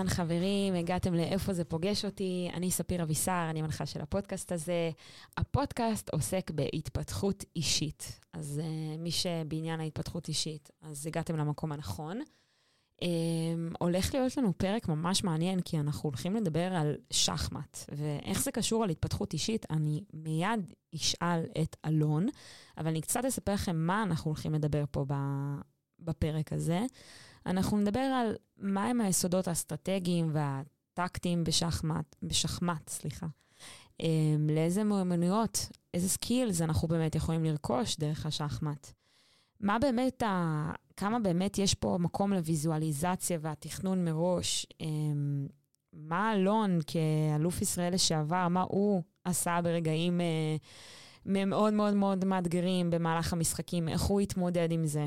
אהלן, חברים, הגעתם לאיפה זה פוגש אותי. אני ספיר אבישר, אני מנחה של הפודקאסט הזה. הפודקאסט עוסק בהתפתחות אישית. אז uh, מי שבעניין ההתפתחות אישית, אז הגעתם למקום הנכון. Um, הולך להיות לנו פרק ממש מעניין, כי אנחנו הולכים לדבר על שחמט, ואיך זה קשור על התפתחות אישית, אני מיד אשאל את אלון, אבל אני קצת אספר לכם מה אנחנו הולכים לדבר פה בפרק הזה. אנחנו נדבר על מהם היסודות האסטרטגיים והטקטיים בשחמט, בשחמט, סליחה. אמ, לאיזה מיומנויות, איזה סקילס אנחנו באמת יכולים לרכוש דרך השחמט. מה באמת, ה... כמה באמת יש פה מקום לוויזואליזציה והתכנון מראש. אמ, מה אלון כאלוף ישראל לשעבר, מה הוא עשה ברגעים אה, מאוד מאוד מאוד מאתגרים במהלך המשחקים, איך הוא התמודד עם זה.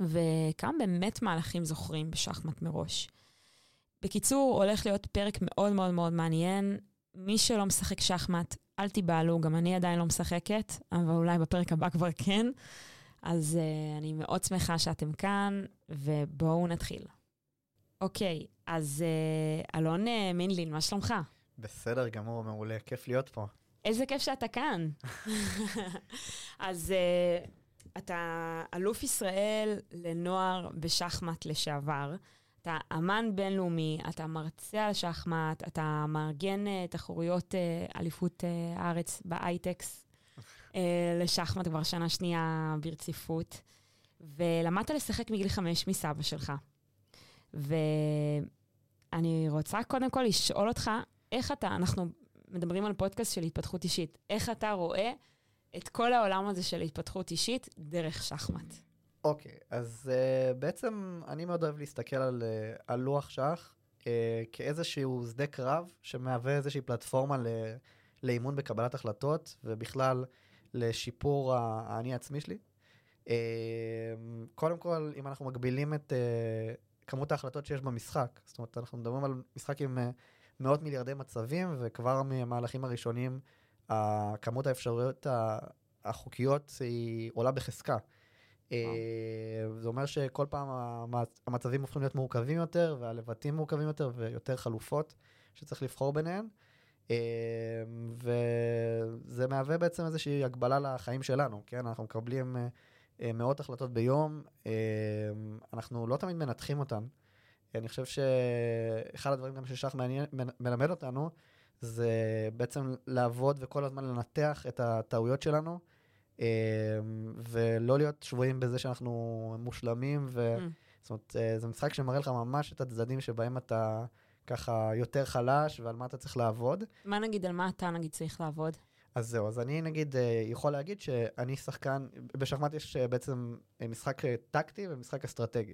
וכמה באמת מהלכים זוכרים בשחמט מראש. בקיצור, הולך להיות פרק מאוד מאוד מאוד מעניין. מי שלא משחק שחמט, אל תיבהלו, גם אני עדיין לא משחקת, אבל אולי בפרק הבא כבר כן. אז uh, אני מאוד שמחה שאתם כאן, ובואו נתחיל. אוקיי, אז uh, אלון uh, מינלין, מה שלומך? בסדר גמור, מעולה, כיף להיות פה. איזה כיף שאתה כאן. אז uh, אתה אלוף ישראל לנוער בשחמט לשעבר. אתה אמן בינלאומי, אתה מרצה על שחמט, אתה מארגן uh, תחרויות uh, אליפות uh, הארץ באייטקס לשחמט כבר שנה שנייה ברציפות, ולמדת לשחק מגיל חמש מסבא שלך. ואני רוצה קודם כל לשאול אותך, איך אתה, אנחנו מדברים על פודקאסט של התפתחות אישית, איך אתה רואה את כל העולם הזה של התפתחות אישית דרך שחמט. אוקיי, okay, אז uh, בעצם אני מאוד אוהב להסתכל על, uh, על לוח שח uh, כאיזשהו שדה קרב שמהווה איזושהי פלטפורמה ל, לאימון בקבלת החלטות ובכלל לשיפור האני העצמי שלי. Uh, קודם כל, אם אנחנו מגבילים את uh, כמות ההחלטות שיש במשחק, זאת אומרת, אנחנו מדברים על משחק עם uh, מאות מיליארדי מצבים וכבר מהמהלכים הראשונים כמות האפשרויות החוקיות היא עולה בחזקה. אה, זה אומר שכל פעם המצבים הופכים להיות מורכבים יותר והלבטים מורכבים יותר ויותר חלופות שצריך לבחור ביניהן. אה, וזה מהווה בעצם איזושהי הגבלה לחיים שלנו, כן? אנחנו מקבלים אה, מאות החלטות ביום, אנחנו לא תמיד מנתחים אותן. אני חושב שאחד הדברים גם ששח מלמד אותנו, זה בעצם לעבוד וכל הזמן לנתח את הטעויות שלנו, אה, ולא להיות שבויים בזה שאנחנו מושלמים, ו... Mm. זאת אומרת, אה, זה משחק שמראה לך ממש את הצדדים שבהם אתה ככה יותר חלש ועל מה אתה צריך לעבוד. מה נגיד, על מה אתה נגיד צריך לעבוד? אז זהו, אז אני נגיד אה, יכול להגיד שאני שחקן, בשחמט יש בעצם משחק טקטי ומשחק אסטרטגי.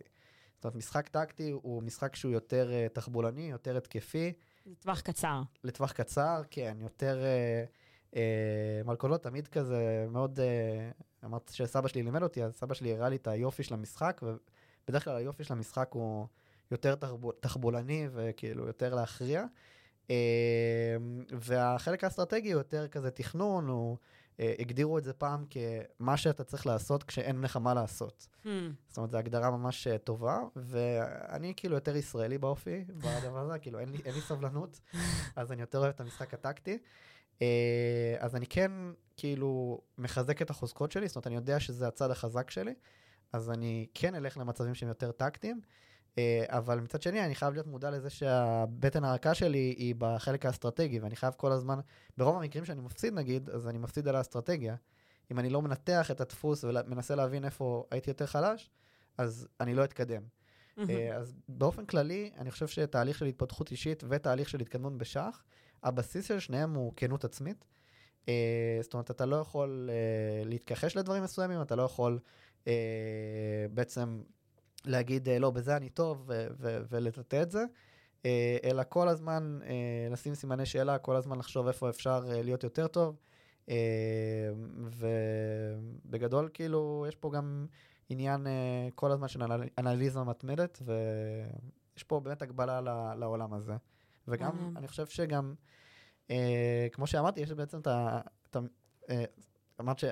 זאת אומרת, משחק טקטי הוא משחק שהוא יותר תחבולני, יותר התקפי. לטווח קצר. לטווח קצר, כן, יותר אה, אה, מלכודות תמיד כזה מאוד, אה, אמרת שסבא שלי לימד אותי, אז סבא שלי הראה לי את היופי של המשחק, ובדרך כלל היופי של המשחק הוא יותר תחבול, תחבולני וכאילו יותר להכריע. אה, והחלק האסטרטגי הוא יותר כזה תכנון, הוא... אה, הגדירו את זה פעם כמה שאתה צריך לעשות כשאין לך מה לעשות. Hmm. זאת אומרת, זו הגדרה ממש אה, טובה, ואני כאילו יותר ישראלי באופי בדבר הזה, כאילו אין לי, אין לי סבלנות, אז אני יותר אוהב את המשחק הטקטי. אה, אז אני כן כאילו מחזק את החוזקות שלי, זאת אומרת, אני יודע שזה הצד החזק שלי, אז אני כן אלך למצבים שהם יותר טקטיים. אה, אבל מצד שני אני חייב להיות מודע לזה שהבטן הרכה שלי היא בחלק האסטרטגי ואני חייב כל הזמן, ברוב המקרים שאני מפסיד נגיד, אז אני מפסיד על האסטרטגיה. אם אני לא מנתח את הדפוס ומנסה להבין איפה הייתי יותר חלש, אז אני לא אתקדם. Mm-hmm. אז באופן כללי, אני חושב שתהליך של התפתחות אישית ותהליך של התקדמות בשח, הבסיס של שניהם הוא כנות עצמית. אה, זאת אומרת, אתה לא יכול להתכחש לדברים מסוימים, אתה לא יכול בעצם להגיד לא בזה אני טוב ולטאטא את זה, אה, אלא כל הזמן אה, לשים סימני שאלה, כל הזמן לחשוב איפה אפשר אה, להיות יותר טוב. ובגדול כאילו יש פה גם עניין כל הזמן של אנליזה מתמדת ויש פה באמת הגבלה לעולם הזה. וגם אני חושב שגם כמו שאמרתי יש בעצם את ה...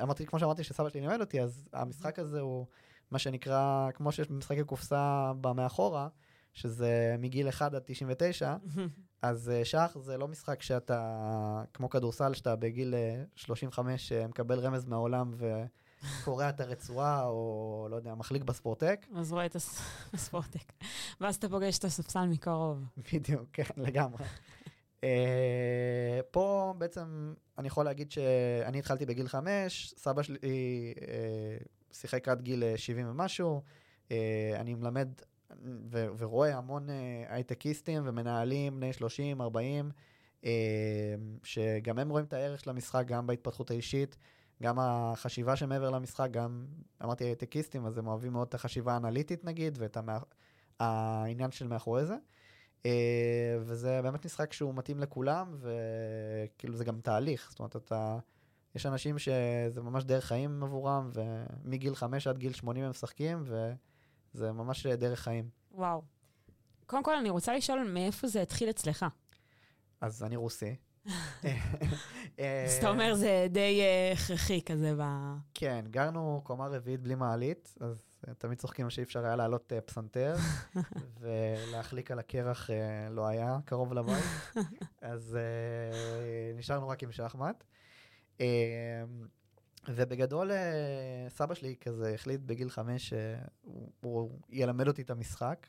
אמרתי כמו שאמרתי שסבא שלי לימד אותי אז המשחק הזה הוא מה שנקרא, כמו שיש במשחקי קופסה במאחורה, שזה מגיל 1 עד 99, אז אה, שח זה לא משחק שאתה, כמו כדורסל, שאתה בגיל אה, 35 אה, מקבל רמז מהעולם וקורע את הרצועה, או לא יודע, מחליק בספורטק. אז רואה את הס- הספורטק. ואז אתה פוגש את הספסל מקרוב. בדיוק, כן, לגמרי. אה, פה בעצם אני יכול להגיד שאני התחלתי בגיל 5, סבא שלי אה, שיחק עד גיל אה, 70 ומשהו. אה, אני מלמד ו- ורואה המון אה, הייטקיסטים ומנהלים בני 30, 40, אה, שגם הם רואים את הערך של המשחק, גם בהתפתחות האישית, גם החשיבה שמעבר למשחק, גם, אמרתי הייטקיסטים, אז הם אוהבים מאוד את החשיבה האנליטית נגיד, ואת המא... העניין של מאחורי זה. אה, וזה באמת משחק שהוא מתאים לכולם, וכאילו זה גם תהליך, זאת אומרת, אתה... יש אנשים שזה ממש דרך חיים עבורם, ומגיל 5 עד גיל 80 הם משחקים, וזה ממש דרך חיים. וואו. קודם כל, אני רוצה לשאול מאיפה זה התחיל אצלך. אז אני רוסי. אה, אז אתה אומר, זה די אה, הכרחי כזה ב... כן, גרנו קומה רביעית בלי מעלית, אז אה, תמיד צוחקים שאי אפשר היה לעלות אה, פסנתר, ולהחליק על הקרח אה, לא היה קרוב לבית, אז אה, נשארנו רק עם שחמט. אה, ובגדול, אה, סבא שלי כזה החליט בגיל חמש שהוא ילמד אותי את המשחק.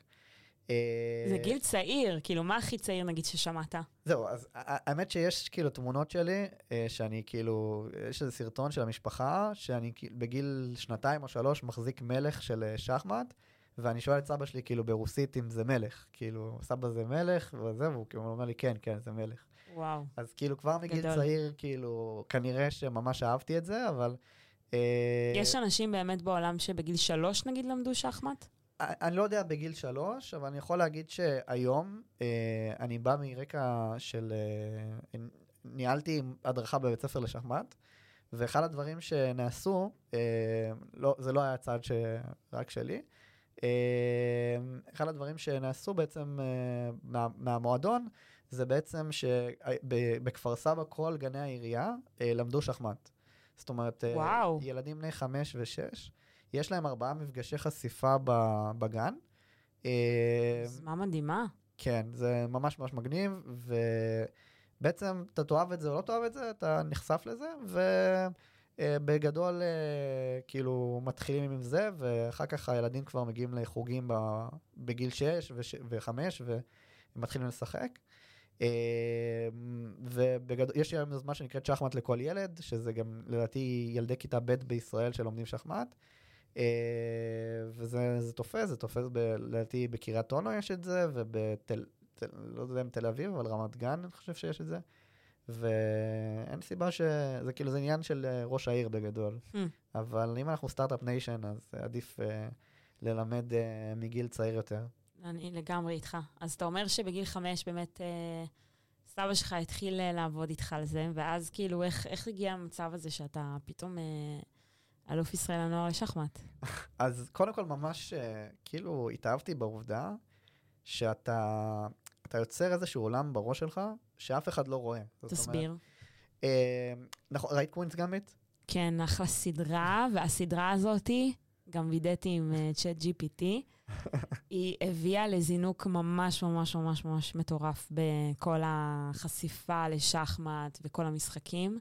אה, זה גיל צעיר, כאילו, מה הכי צעיר נגיד ששמעת? זהו, אז האמת שיש כאילו תמונות שלי, אה, שאני כאילו, יש איזה סרטון של המשפחה, שאני בגיל שנתיים או שלוש מחזיק מלך של אה, שחמט, ואני שואל את סבא שלי כאילו ברוסית אם זה מלך, כאילו, סבא זה מלך, וזה, והוא כאילו אומר לי, כן, כן, זה מלך. וואו. אז כאילו כבר מגיל גדול. צעיר, כאילו, כנראה שממש אהבתי את זה, אבל... אה, יש אנשים באמת בעולם שבגיל שלוש נגיד למדו שחמט? אני לא יודע בגיל שלוש, אבל אני יכול להגיד שהיום אה, אני בא מרקע של... אה, ניהלתי הדרכה בבית ספר לשחמט, ואחד הדברים שנעשו, אה, לא, זה לא היה צעד ש... רק שלי, אה, אחד הדברים שנעשו בעצם אה, מה, מהמועדון, זה בעצם שבכפר סבא כל גני העירייה אה, למדו שחמט. זאת אומרת, אה, וואו. ילדים בני חמש ושש, יש להם ארבעה מפגשי חשיפה בגן. אה, מה מדהימה. כן, זה ממש ממש מגניב, ובעצם אתה תאהב את זה או לא תאהב את זה, אתה נחשף לזה, ובגדול כאילו מתחילים עם זה, ואחר כך הילדים כבר מגיעים לחוגים בגיל 6 ו-5, והם מתחילים לשחק. אה, ובגדול, יש היום יוזמה שנקראת שחמט לכל ילד, שזה גם לדעתי ילדי כיתה ב' בישראל שלומדים שחמט. אה, וזה זה תופס, זה תופס ב- לדעתי בקריית אונו יש את זה, ובתל, תל, לא יודע אם תל אביב, אבל רמת גן אני חושב שיש את זה. ואין סיבה ש... זה כאילו, זה עניין של אה, ראש העיר בגדול. המ. אבל אם אנחנו start-up nation, אז עדיף אה, ללמד אה, מגיל צעיר יותר. אני לגמרי איתך. אז אתה אומר שבגיל חמש באמת אה, סבא שלך התחיל אה, לעבוד איתך על זה, ואז כאילו, איך, איך הגיע המצב הזה שאתה פתאום אה, אלוף ישראל לנוער לשחמט? אז קודם כל ממש אה, כאילו התאהבתי בעובדה שאתה אתה יוצר איזשהו עולם בראש שלך שאף אחד לא רואה. תסביר. אומרת, אה, נכון, ראית קווינס גמביט? כן, אחלה סדרה, והסדרה הזאתי, גם וידאתי עם צ'אט GPT, היא הביאה לזינוק ממש ממש ממש ממש מטורף בכל החשיפה לשחמט וכל המשחקים.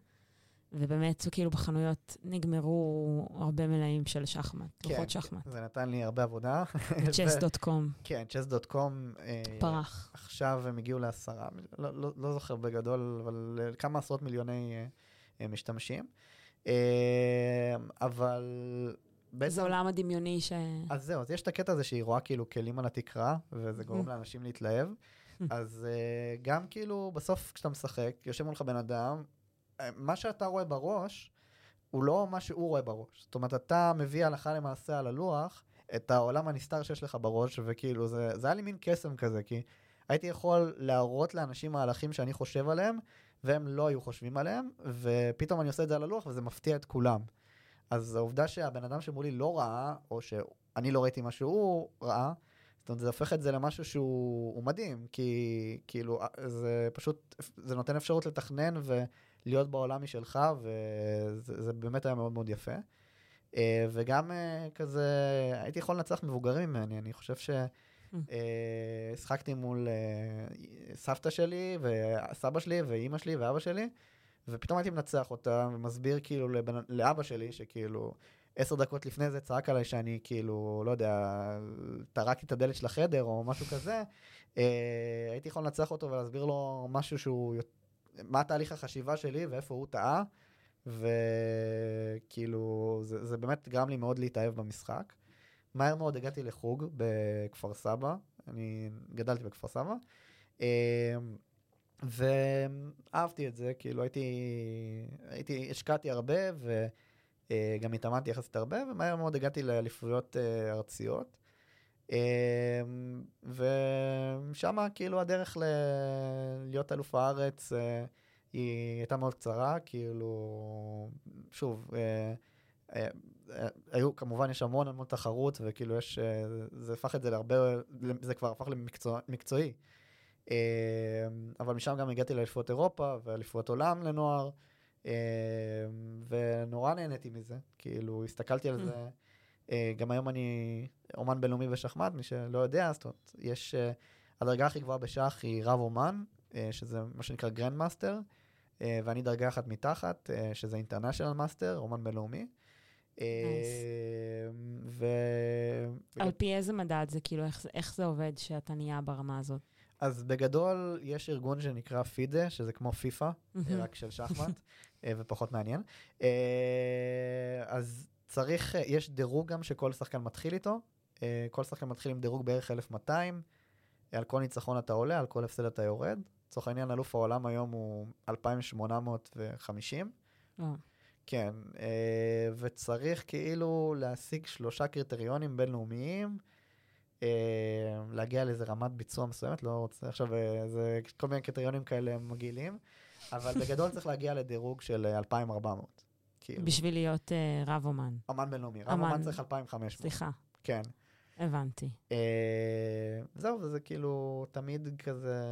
ובאמת, כאילו בחנויות נגמרו הרבה מלאים של שחמט, לוחות שחמט. זה נתן לי הרבה עבודה. צ'ס.קום, כן, צ'ס.קום. פרח. עכשיו הם הגיעו לעשרה, לא, לא, לא זוכר בגדול, אבל אה, כמה עשרות מיליוני אה, אה, משתמשים. אה, אבל בעצם... זה עולם הדמיוני ש... אז זהו, אז יש את הקטע הזה שהיא רואה כאילו כלים על התקרה, וזה גורם לאנשים להתלהב. אז uh, גם כאילו, בסוף כשאתה משחק, יושב מולך בן אדם, אה, מה שאתה רואה בראש, הוא לא מה שהוא רואה בראש. זאת אומרת, אתה מביא הלכה למעשה על הלוח את העולם הנסתר שיש לך בראש, וכאילו, זה, זה היה לי מין קסם כזה, כי הייתי יכול להראות לאנשים מהלכים שאני חושב עליהם, והם לא היו חושבים עליהם, ופתאום אני עושה את זה על הלוח, וזה מפתיע את כולם. אז העובדה שהבן אדם שמולי לא ראה, או שאני לא ראיתי מה שהוא ראה, זאת אומרת, זה הופך את זה למשהו שהוא הוא מדהים, כי כאילו, זה פשוט, זה נותן אפשרות לתכנן ולהיות בעולם משלך, וזה זה באמת היה מאוד מאוד יפה. אה, וגם אה, כזה, הייתי יכול לנצח מבוגרים ממני, אני חושב ש... אה, שחקתי מול אה, סבתא שלי, וסבא שלי, ואימא שלי, ואבא שלי, ופתאום הייתי מנצח אותה, ומסביר כאילו לבנ... לאבא שלי, שכאילו עשר דקות לפני זה צעק עליי שאני כאילו, לא יודע, טרקתי את הדלת של החדר או משהו כזה, אה, הייתי יכול לנצח אותו ולהסביר לו משהו שהוא, מה תהליך החשיבה שלי ואיפה הוא טעה, וכאילו, זה, זה באמת גרם לי מאוד להתאהב במשחק. מהר מאוד הגעתי לחוג בכפר סבא, אני גדלתי בכפר סבא, אה, ואהבתי את זה, כאילו הייתי, הייתי, השקעתי הרבה וגם התאמנתי יחסית הרבה, ומהר מאוד הגעתי לאליפויות אה, ארציות. אה, ושם כאילו הדרך ל... להיות אלוף הארץ היא הייתה מאוד קצרה, כאילו, שוב, היו, כמובן יש המון המון תחרות, וכאילו יש, זה הפך את זה להרבה, זה כבר הפך למקצועי. אבל משם גם הגעתי לאליפויות אירופה ואליפויות עולם לנוער, ונורא נהניתי מזה, כאילו הסתכלתי על זה. גם היום אני אומן בינלאומי בשחמט, מי שלא יודע, זאת אומרת, יש, הדרגה הכי גבוהה בשח היא רב אומן, שזה מה שנקרא grand master, ואני דרגה אחת מתחת, שזה international master, אומן בינלאומי. ו... על פי איזה מדד זה, כאילו, איך, איך זה עובד שאתה נהיה ברמה הזאת? אז בגדול, יש ארגון שנקרא פידה, שזה כמו פיפא, רק של שחמט, ופחות מעניין. אז צריך, יש דירוג גם שכל שחקן מתחיל איתו. כל שחקן מתחיל עם דירוג בערך 1200. על כל ניצחון אתה עולה, על כל הפסד אתה יורד. לצורך העניין, אלוף העולם היום הוא 2850. כן, אה, וצריך כאילו להשיג שלושה קריטריונים בינלאומיים, אה, להגיע לאיזה רמת ביצוע מסוימת, לא רוצה עכשיו, אה, זה כל מיני קריטריונים כאלה מגעילים, אבל בגדול צריך להגיע לדירוג של 2,400. כאילו. בשביל להיות uh, רב אומן. אומן בינלאומי, רב אומן, צריך 2,500. סליחה. כן. הבנתי. Uh, זהו, וזה כאילו תמיד כזה,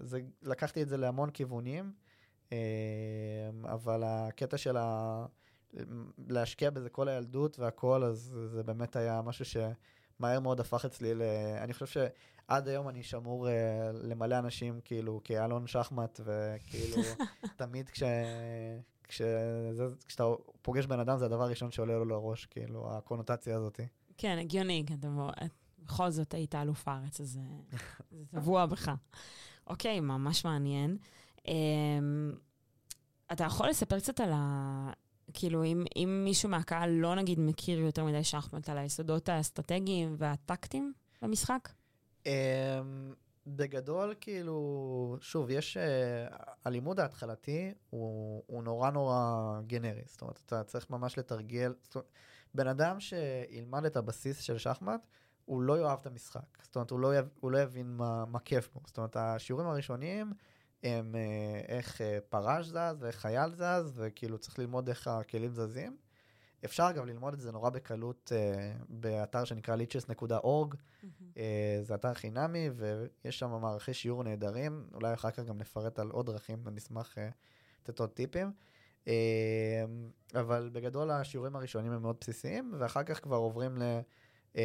זה, לקחתי את זה להמון כיוונים. אמ, אבל הקטע של ה... להשקיע בזה כל הילדות והכל, אז זה באמת היה משהו שמהר מאוד הפך אצלי ל... אני חושב שעד היום אני שמור uh, למלא אנשים, כאילו, כאלון שחמט, וכאילו, תמיד כש... כש... זה, כשאתה פוגש בן אדם, זה הדבר הראשון שעולה לו לראש, כאילו, הקונוטציה הזאת. כן, הגיוני, אתה בכל זאת היית אלוף הארץ, אז זה טבוע בך. אוקיי, ממש מעניין. אמ, אתה יכול לספר קצת על ה... כאילו, אם, אם מישהו מהקהל לא נגיד מכיר יותר מדי שחמט, על היסודות האסטרטגיים והטקטיים במשחק? Um, בגדול, כאילו, שוב, יש... Uh, הלימוד ההתחלתי הוא, הוא נורא נורא גנרי. זאת אומרת, אתה צריך ממש לתרגל... אומרת, בן אדם שילמד את הבסיס של שחמט, הוא לא יאהב את המשחק. זאת אומרת, הוא לא, יב, הוא לא יבין מה, מה כיף בו. זאת אומרת, השיעורים הראשונים... הם אה, איך אה, פרש זז ואיך חייל זז, וכאילו צריך ללמוד איך הכלים זזים. אפשר גם ללמוד את זה נורא בקלות uh, באתר שנקרא liches.org, mm-hmm. uh, זה אתר חינמי ויש שם מערכי שיעור נהדרים, אולי אחר כך גם נפרט על עוד דרכים, ונשמח uh, לתת עוד טיפים. Uh, אבל בגדול השיעורים הראשונים הם מאוד בסיסיים, ואחר כך כבר עוברים ל... uh,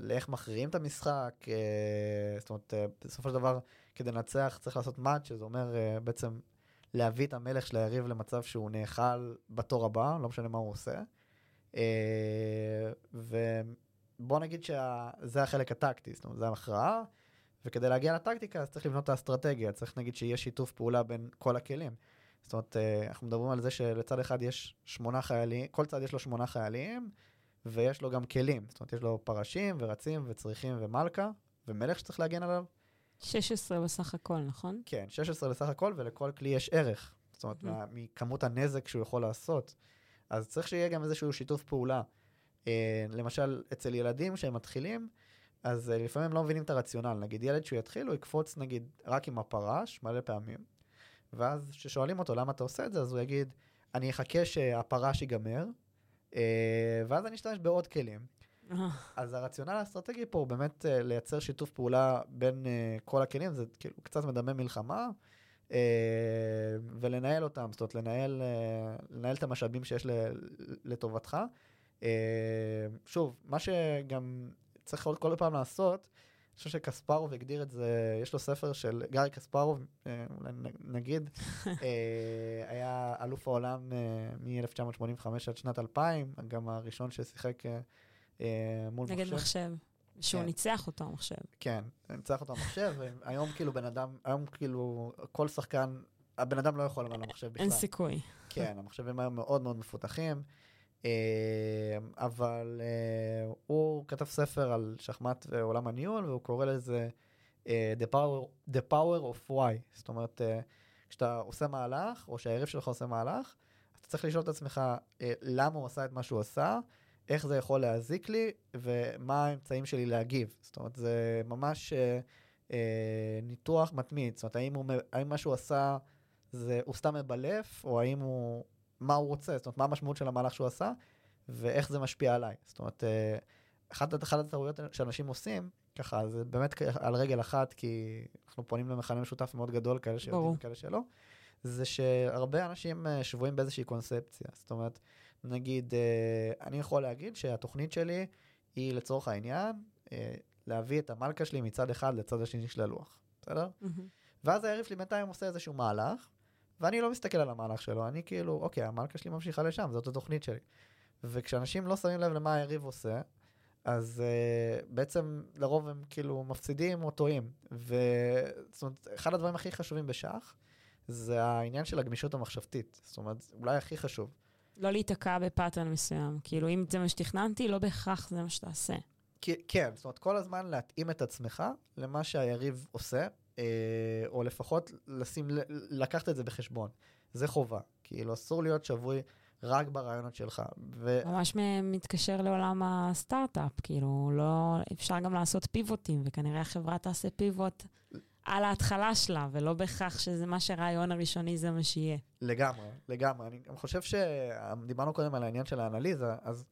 לאיך מכריעים את המשחק, uh, זאת אומרת, uh, בסופו של דבר כדי לנצח צריך לעשות מאץ', שזה אומר uh, בעצם להביא את המלך של היריב למצב שהוא נאכל בתור הבא, לא משנה מה הוא עושה. Uh, ובוא נגיד שזה החלק הטקטי, זאת אומרת, זה המכרעה, וכדי להגיע לטקטיקה אז צריך לבנות את האסטרטגיה, צריך נגיד שיהיה שיתוף פעולה בין כל הכלים. זאת אומרת, uh, אנחנו מדברים על זה שלצד אחד יש שמונה חיילים, כל צד יש לו שמונה חיילים, ויש לו גם כלים. זאת אומרת, יש לו פרשים ורצים וצריחים ומלכה, ומלך שצריך להגן עליו. 16 בסך הכל, נכון? כן, 16 בסך הכל, ולכל כלי יש ערך. זאת אומרת, mm-hmm. מכמות הנזק שהוא יכול לעשות. אז צריך שיהיה גם איזשהו שיתוף פעולה. אה, למשל, אצל ילדים שהם מתחילים, אז אה, לפעמים הם לא מבינים את הרציונל. נגיד, ילד שהוא יתחיל, הוא יקפוץ, נגיד, רק עם הפרש, מלא פעמים, ואז כששואלים אותו למה אתה עושה את זה, אז הוא יגיד, אני אחכה שהפרש ייגמר, אה, ואז אני אשתמש בעוד כלים. אז הרציונל האסטרטגי פה הוא באמת uh, לייצר שיתוף פעולה בין uh, כל הכלים, זה כאילו קצת מדמה מלחמה, uh, ולנהל אותם, זאת אומרת, לנהל, uh, לנהל את המשאבים שיש לטובתך. Uh, שוב, מה שגם צריך עוד כל פעם לעשות, חושב שקספרוב הגדיר את זה, יש לו ספר של גארי קספרוב, אה, אולי נגיד, אה, היה אלוף העולם אה, מ-1985 עד שנת 2000, גם הראשון ששיחק אה, אה, מול נגד מחשב. מחשב. שהוא כן. ניצח אותו, המחשב. כן, ניצח אותו המחשב, והיום כאילו בן אדם, היום כאילו כל שחקן, הבן אדם לא יכול למען המחשב בכלל. אין סיכוי. כן, המחשבים היום מאוד מאוד מפותחים, אה, אבל אה, הוא כתב ספר על שחמט ועולם הניהול, והוא קורא לזה אה, The Power, The Power of Why. זאת אומרת, אה, כשאתה עושה מהלך, או שהיריב שלך עושה מהלך, אתה צריך לשאול את עצמך אה, למה הוא עשה את מה שהוא עשה, איך זה יכול להזיק לי, ומה האמצעים שלי להגיב. זאת אומרת, זה ממש אה, אה, ניתוח מתמיד. זאת אומרת, האם, הוא, האם מה שהוא עשה... זה הוא סתם מבלף, או האם הוא, מה הוא רוצה, זאת אומרת, מה המשמעות של המהלך שהוא עשה, ואיך זה משפיע עליי. זאת אומרת, אה, אחת, אחת הטעויות שאנשים עושים, ככה, זה באמת על רגל אחת, כי אנחנו פונים למכנה משותף מאוד גדול, כאלה שיודעים. וכאלה שלא, זה שהרבה אנשים אה, שבויים באיזושהי קונספציה. זאת אומרת, נגיד, אה, אני יכול להגיד שהתוכנית שלי היא לצורך העניין, אה, להביא את המלכה שלי מצד אחד לצד השני של הלוח, בסדר? מהמם. ואז היריב שלי בינתיים עושה איזשהו מהלך, ואני לא מסתכל על המהלך שלו, אני כאילו, אוקיי, המלכה שלי ממשיכה לשם, זאת התוכנית שלי. וכשאנשים לא שמים לב למה היריב עושה, אז uh, בעצם לרוב הם כאילו מפסידים או טועים. וזאת אומרת, אחד הדברים הכי חשובים בשח, זה העניין של הגמישות המחשבתית. זאת אומרת, אולי הכי חשוב. לא להיתקע ב pattern מסוים. כאילו, אם זה מה שתכננתי, לא בהכרח זה מה שתעשה. כן, זאת אומרת, כל הזמן להתאים את עצמך למה שהיריב עושה, אה, או לפחות לשים, לקחת את זה בחשבון. זה חובה. כאילו, אסור להיות שבוי רק ברעיונות שלך. ו... ממש מתקשר לעולם הסטארט-אפ, כאילו, לא, אפשר גם לעשות פיבוטים, וכנראה החברה תעשה פיבוט על ההתחלה שלה, ולא בהכרח שזה מה שהרעיון הראשוני זה מה שיהיה. לגמרי, לגמרי. אני גם חושב שדיברנו קודם על העניין של האנליזה, אז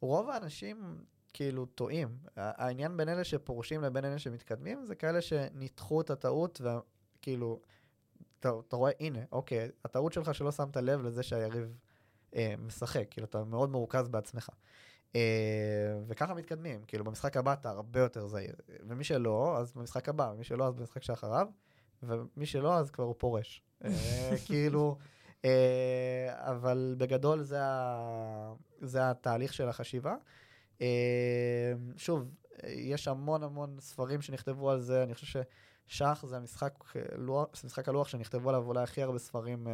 רוב האנשים כאילו טועים. העניין בין אלה שפורשים לבין אלה שמתקדמים, זה כאלה שניתחו את הטעות, וכאילו, אתה, אתה רואה, הנה, אוקיי, הטעות שלך שלא שמת לב לזה שהיריב אה, משחק, כאילו, אתה מאוד מרוכז בעצמך. אה, וככה מתקדמים, כאילו, במשחק הבא אתה הרבה יותר זהיר. ומי שלא, אז במשחק הבא, ומי שלא, אז במשחק שאחריו, ומי שלא, אז כבר הוא פורש. אה, כאילו, אה, אבל בגדול זה, ה, זה התהליך של החשיבה. שוב, יש המון המון ספרים שנכתבו על זה, אני חושב ששח זה המשחק, לוח, משחק הלוח שנכתבו עליו אולי הכי הרבה ספרים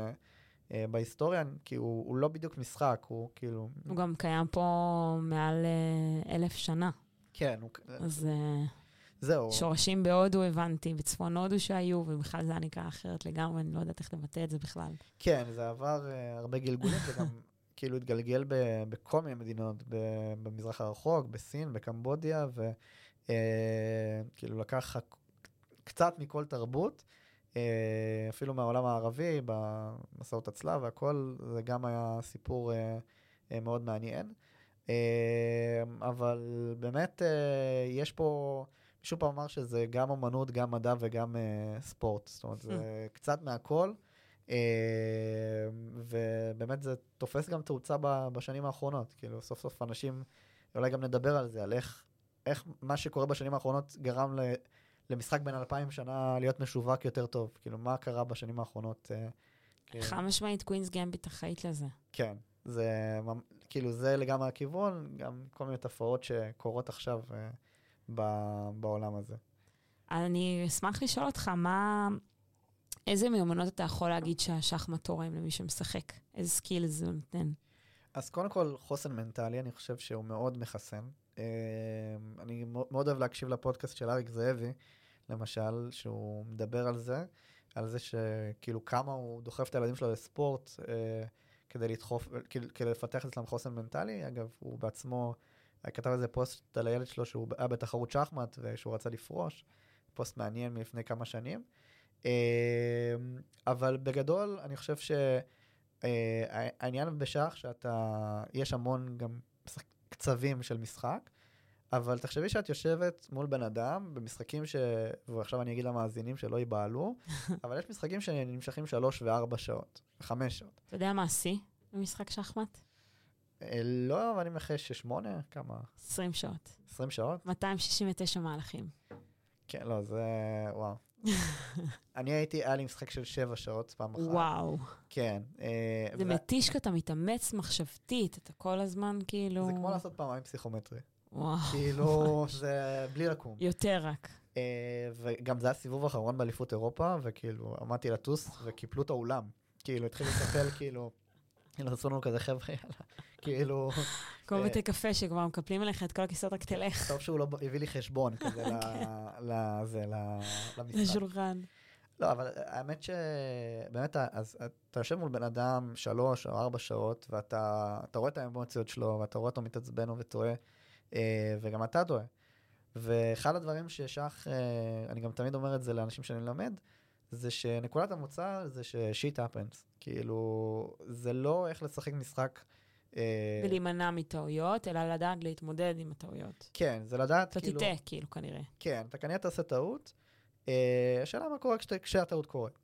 אה, אה, בהיסטוריה, כי הוא, הוא לא בדיוק משחק, הוא כאילו... הוא גם קיים פה מעל אה, אלף שנה. כן, הוא, אז אה, זהו. שורשים בהודו הבנתי, בצפון הודו שהיו, ובכלל זה היה נקרא אחרת לגמרי, אני לא יודעת איך לבטא את זה בכלל. כן, זה עבר uh, הרבה גלגולים, זה גם כאילו התגלגל ב- בכל מיני מדינות, ב- במזרח הרחוק, בסין, בקמבודיה, וכאילו לקח ח- קצת מכל תרבות, אה, אפילו מהעולם הערבי, במסעות הצלב והכל, זה גם היה סיפור אה, אה, מאוד מעניין. אה, אבל באמת אה, יש פה, מישהו פעם אמר שזה גם אמנות, גם מדע וגם אה, ספורט, זאת אומרת, זה קצת מהכל. אה, ובאמת זה תופס גם תאוצה בשנים האחרונות, כאילו סוף סוף אנשים, אולי גם נדבר על זה, על איך, איך מה שקורה בשנים האחרונות גרם ל, למשחק בין אלפיים שנה להיות משווק יותר טוב, כאילו מה קרה בשנים האחרונות. אה, אה, חד משמעית Queen's Gambit אחראית לזה. כן, זה כאילו זה לגמרי הכיוון, גם כל מיני תופעות שקורות עכשיו אה, ב- בעולם הזה. אני אשמח לשאול אותך, מה... איזה מיומנות אתה יכול להגיד שהשחמט תורם למי שמשחק? איזה skills זה נותן? אז קודם כל, חוסן מנטלי, אני חושב שהוא מאוד מחסן. אה, אני מאוד אוהב להקשיב לפודקאסט של אריק זאבי, למשל, שהוא מדבר על זה, על זה שכאילו כמה הוא דוחף את הילדים שלו לספורט אה, כדי לדחוף, כדי לפתח אצלם חוסן מנטלי. אגב, הוא בעצמו כתב איזה פוסט על הילד שלו שהוא היה בתחרות שחמט ושהוא רצה לפרוש, פוסט מעניין מלפני כמה שנים. אה, אבל בגדול, אני חושב ש... אה, בשח שאתה, יש המון גם קצבים של משחק, אבל תחשבי שאת יושבת מול בן אדם במשחקים ש... ועכשיו אני אגיד למאזינים שלא ייבהלו, אבל יש משחקים שנמשכים שלוש וארבע שעות, חמש שעות. אתה יודע מה השיא במשחק שחמט? אה, לא, אבל אני מנחש ששמונה, כמה? 20 שעות. 20 שעות? 269 מהלכים. כן, לא, זה... וואו. אני הייתי, היה לי משחק של שבע שעות פעם אחת. וואו. כן. אה, זה ו- מתיש כי אתה מתאמץ מחשבתית, אתה כל הזמן כאילו... זה כמו לעשות פעמיים פסיכומטרי. וואו. כאילו, זה בלי לקום. יותר רק. אה, וגם זה היה סיבוב אחרון באליפות אירופה, וכאילו, עמדתי לטוס, וקיפלו את האולם. כאילו, התחילו לטפל, כאילו, כאילו, עשו לנו כזה חבר'ה, יאללה. כאילו, כמו אה, בתי קפה שכבר מקפלים עליך את כל הכיסאות, רק תלך טוב שהוא לא הביא לי חשבון כזה לזה, ל- למשחק. לשולחן. לא, אבל האמת שבאמת, אז אתה יושב מול בן אדם שלוש או ארבע שעות, ואתה אתה רואה את האמוציות שלו, ואתה רואה אותו מתעצבן וטועה, אה, וגם אתה טועה. ואחד הדברים ששח, אה, אני גם תמיד אומר את זה לאנשים שאני מלמד, זה שנקודת המוצא זה ש-shit happens. כאילו, זה לא איך לשחק משחק. אה, ולהימנע מטעויות, אלא לדעת להתמודד עם הטעויות. כן, זה לדעת, אתה כאילו... תטעה, כאילו, כנראה. כן, אתה כנראה תעשה טעות. אה, השאלה מה קורה כשהטעות קורית.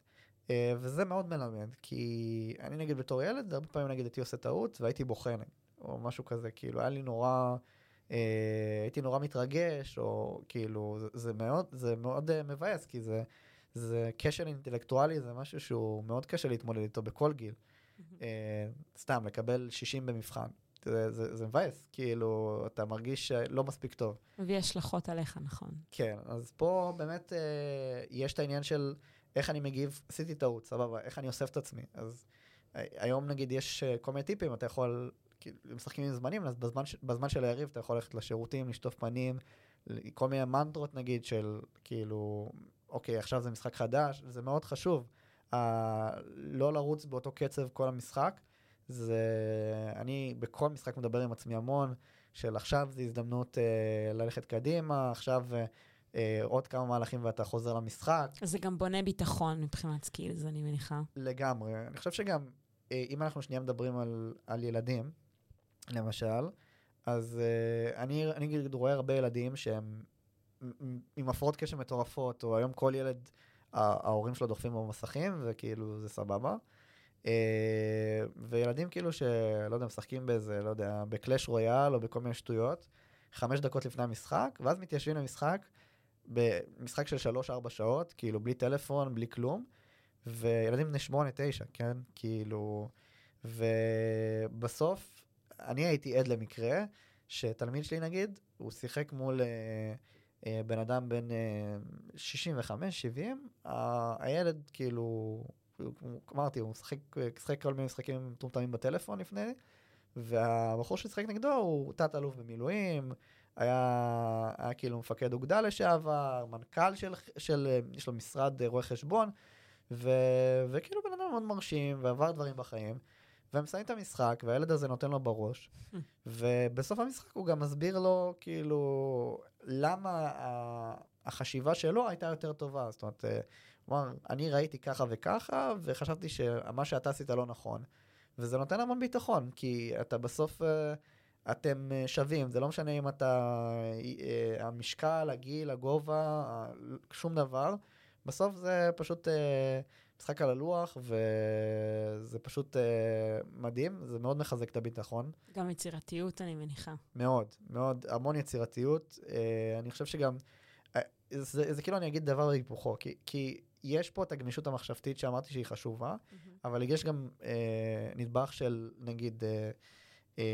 אה, וזה מאוד מלמד, כי אני נגיד בתור ילד, הרבה פעמים נגיד הייתי עושה טעות והייתי בוחן, או משהו כזה, כאילו היה לי נורא, הייתי נורא מתרגש, או כאילו, זה, מאוד, זה מאוד מבאס, כי זה, זה כשל אינטלקטואלי, זה משהו שהוא מאוד קשה להתמודד איתו בכל גיל. אה, סתם, לקבל 60 במבחן. זה, זה, זה מבאס, כאילו, אתה מרגיש לא מספיק טוב. מביא השלכות עליך, נכון. כן, אז פה באמת אה, יש את העניין של איך אני מגיב, עשיתי טעות, סבבה, איך אני אוסף את עצמי. אז אה, היום נגיד יש אה, כל מיני טיפים, אתה יכול, כאילו, משחקים עם זמנים, אז בזמן, בזמן של היריב אתה יכול ללכת לשירותים, לשטוף פנים, כל מיני מנטרות נגיד של כאילו, אוקיי, עכשיו זה משחק חדש, זה מאוד חשוב. אה, לא לרוץ באותו קצב כל המשחק. זה, אני בכל משחק מדבר עם עצמי המון, של עכשיו זו הזדמנות אה, ללכת קדימה, עכשיו אה, אה, עוד כמה מהלכים ואתה חוזר למשחק. זה גם בונה ביטחון מבחינת skills, אני מניחה. לגמרי. אני חושב שגם, אה, אם אנחנו שנייה מדברים על, על ילדים, למשל, אז אה, אני, אני רואה הרבה ילדים שהם עם- הפרעות קשב מטורפות, או היום כל ילד, ההורים שלו דוחפים במסכים, וכאילו זה סבבה. אה, וילדים כאילו שלא יודע, משחקים באיזה, לא יודע, בקלאש רויאל או בכל מיני שטויות, חמש דקות לפני המשחק, ואז מתיישבים למשחק, במשחק של שלוש-ארבע שעות, כאילו בלי טלפון, בלי כלום, וילדים בני שמונה, תשע, כן? כאילו... ובסוף, אני הייתי עד למקרה, שתלמיד שלי נגיד, הוא שיחק מול אה, בן אדם בן אה, 65, 70, ה- הילד כאילו, אמרתי, הוא משחק, משחק כל מיני משחקים מטומטמים בטלפון לפני, והבחור ששיחק נגדו הוא תת-אלוף במילואים, היה, היה כאילו מפקד אוגדה לשעבר, מנכ"ל של, של, יש לו משרד אה, רואה חשבון, ו, וכאילו בן אדם מאוד מרשים ועבר דברים בחיים, והם מסיימים את המשחק והילד הזה נותן לו בראש, ובסוף המשחק הוא גם מסביר לו כאילו למה החשיבה שלו הייתה יותר טובה, זאת אומרת, אה, הוא אמר, אני ראיתי ככה וככה, וחשבתי שמה שאתה עשית לא נכון. וזה נותן המון ביטחון, כי אתה בסוף, אה, אתם אה, שווים, זה לא משנה אם אתה, אה, המשקל, הגיל, הגובה, שום דבר. בסוף זה פשוט אה, משחק על הלוח, וזה פשוט אה, מדהים, זה מאוד מחזק את הביטחון. גם יצירתיות, אני מניחה. מאוד, מאוד, המון יצירתיות. אה, אני חושב שגם, אה, זה, זה כאילו אני אגיד דבר והיפוכו, כי, כי יש פה את הגמישות המחשבתית שאמרתי שהיא חשובה, אבל יש גם אה, נדבך של נגיד, אה, אה,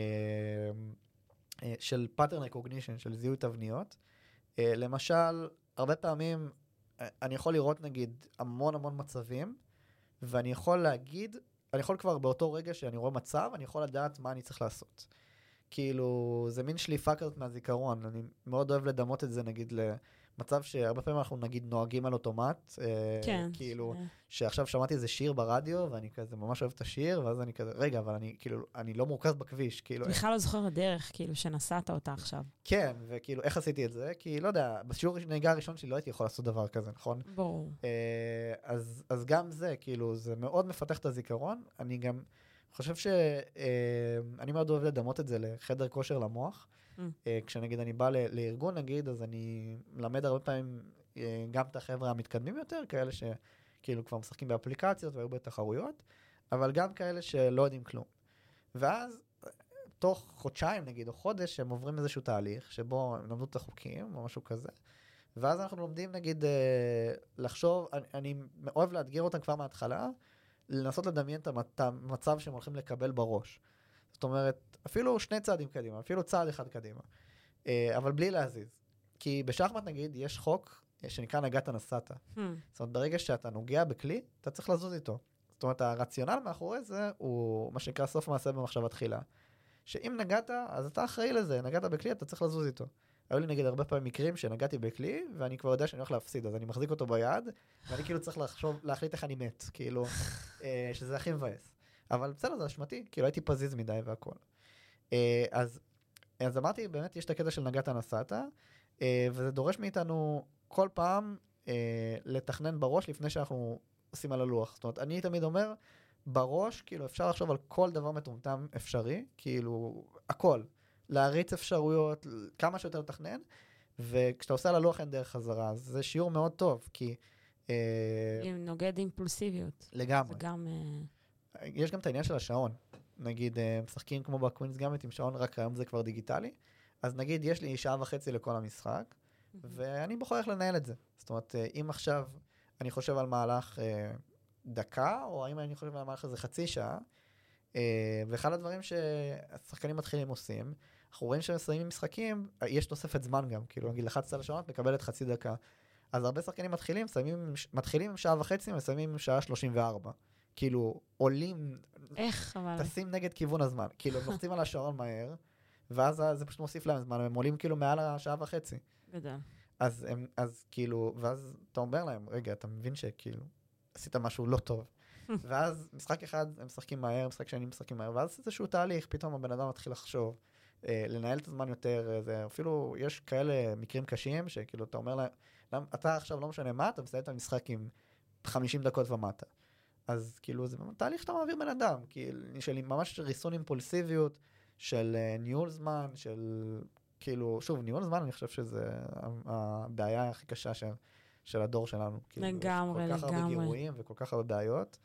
אה, של pattern recognition, של זיהוי תבניות. אה, למשל, הרבה פעמים אני יכול לראות נגיד המון המון מצבים, ואני יכול להגיד, אני יכול כבר באותו רגע שאני רואה מצב, אני יכול לדעת מה אני צריך לעשות. כאילו, זה מין שליפה כזאת מהזיכרון, אני מאוד אוהב לדמות את זה נגיד למצב שהרבה פעמים אנחנו נגיד נוהגים על אוטומט, אה, כן. כאילו, אה, שעכשיו שמעתי איזה שיר ברדיו, ואני כזה ממש אוהב את השיר, ואז אני כזה, רגע, אבל אני כאילו, אני לא מורכז בכביש, כאילו, בכלל לא זוכר הדרך, כאילו, שנסעת אותה עכשיו. כן, וכאילו, איך עשיתי את זה? כי לא יודע, בשיעור נהיגה הראשון שלי לא הייתי יכול לעשות דבר כזה, נכון? ברור. אה, אז, אז גם זה, כאילו, זה מאוד מפתח את הזיכרון. אני גם חושב שאני מאוד אוהב לדמות את זה לחדר כושר למוח. Mm. אה, כשנגיד אני בא לארגון נגיד, אז אני מלמד הרבה פעמים אה, גם את החבר'ה המתקדמים יותר, כאלה שכאילו כבר משחקים באפליקציות והיו בתחרויות, אבל גם כאלה שלא יודעים כלום. ואז תוך חודשיים נגיד, או חודש, הם עוברים איזשהו תהליך שבו הם למדו את החוקים או משהו כזה, ואז אנחנו לומדים נגיד אה, לחשוב, אני, אני אוהב לאתגר אותם כבר מההתחלה, לנסות לדמיין את המצב שהם הולכים לקבל בראש. זאת אומרת, אפילו שני צעדים קדימה, אפילו צעד אחד קדימה, אה, אבל בלי להזיז. כי בשחמט נגיד יש חוק אה, שנקרא נגעת נסעת. Hmm. זאת אומרת, ברגע שאתה נוגע בכלי, אתה צריך לזוז איתו. זאת אומרת, הרציונל מאחורי זה הוא מה שנקרא סוף מעשה במחשבה תחילה. שאם נגעת, אז אתה אחראי לזה, נגעת בכלי, אתה צריך לזוז איתו. היו לי נגיד הרבה פעמים מקרים שנגעתי בכלי, ואני כבר יודע שאני הולך להפסיד, אז אני מחזיק אותו ביד, ואני כאילו צריך לחשוב, להחליט איך אני מת, כאילו, אה, שזה הכי מבאס. אבל בסדר, זה אשמתי, כאילו הייתי פזיז מדי והכל. אה, אז, אז אמרתי, באמת יש את הקטע של נגעת נסעת, אה, וזה דורש מאיתנו כל פעם לתכנן בראש לפני שאנחנו עושים על הלוח. זאת אומרת, אני תמיד אומר, בראש, כאילו, אפשר לחשוב על כל דבר מטומטם אפשרי, כאילו, הכל. להריץ אפשרויות, כמה שיותר לתכנן, וכשאתה עושה על הלוח אין דרך חזרה, אז זה שיעור מאוד טוב, כי... אה, נוגד אימפולסיביות. לגמרי. זה גם... אה... יש גם את העניין של השעון. נגיד, אה, משחקים כמו בקווינס גאמט עם שעון, רק היום זה כבר דיגיטלי. אז נגיד, יש לי שעה וחצי לכל המשחק, ואני בוחר איך לנהל את זה. זאת אומרת, אה, אם עכשיו אני חושב על מהלך אה, דקה, או האם אני חושב על מהלך הזה חצי שעה, ואחד הדברים שהשחקנים מתחילים עושים, אנחנו רואים שהם מסיימים משחקים, יש תוספת זמן גם, כאילו נגיד לחצת על השעון, מקבלת חצי דקה. אז הרבה שחקנים מתחילים, מסיימים, מתחילים עם שעה וחצי, מסיימים עם שעה 34. כאילו, עולים... איך אבל? טסים נגד כיוון הזמן. כאילו, לוחצים על השעון מהר, ואז זה פשוט מוסיף להם זמן, הם עולים כאילו מעל השעה וחצי. גדול. אז הם, אז כאילו, ואז אתה אומר להם, רגע, אתה מבין שכאילו, עשית משהו לא טוב. ואז משחק אחד הם משחקים מהר, משחק שני משחקים מהר, ואז איזשהו תהליך, פתאום הבן אדם מתחיל לחשוב, אה, לנהל את הזמן יותר, אה, זה, אפילו יש כאלה מקרים קשים, שכאילו אתה אומר להם, אתה עכשיו לא משנה מה, אתה מסיים את המשחק עם 50 דקות ומטה. אז כאילו זה תהליך שאתה מעביר בן אדם, כאילו, של ממש ריסון אימפולסיביות, של אה, ניהול זמן, של כאילו, שוב, ניהול זמן אני חושב שזה הבעיה הכי קשה של, של הדור שלנו. כאילו, לגמרי, לגמרי. כל כך הרבה גירויים וכל כך הרבה בעיות.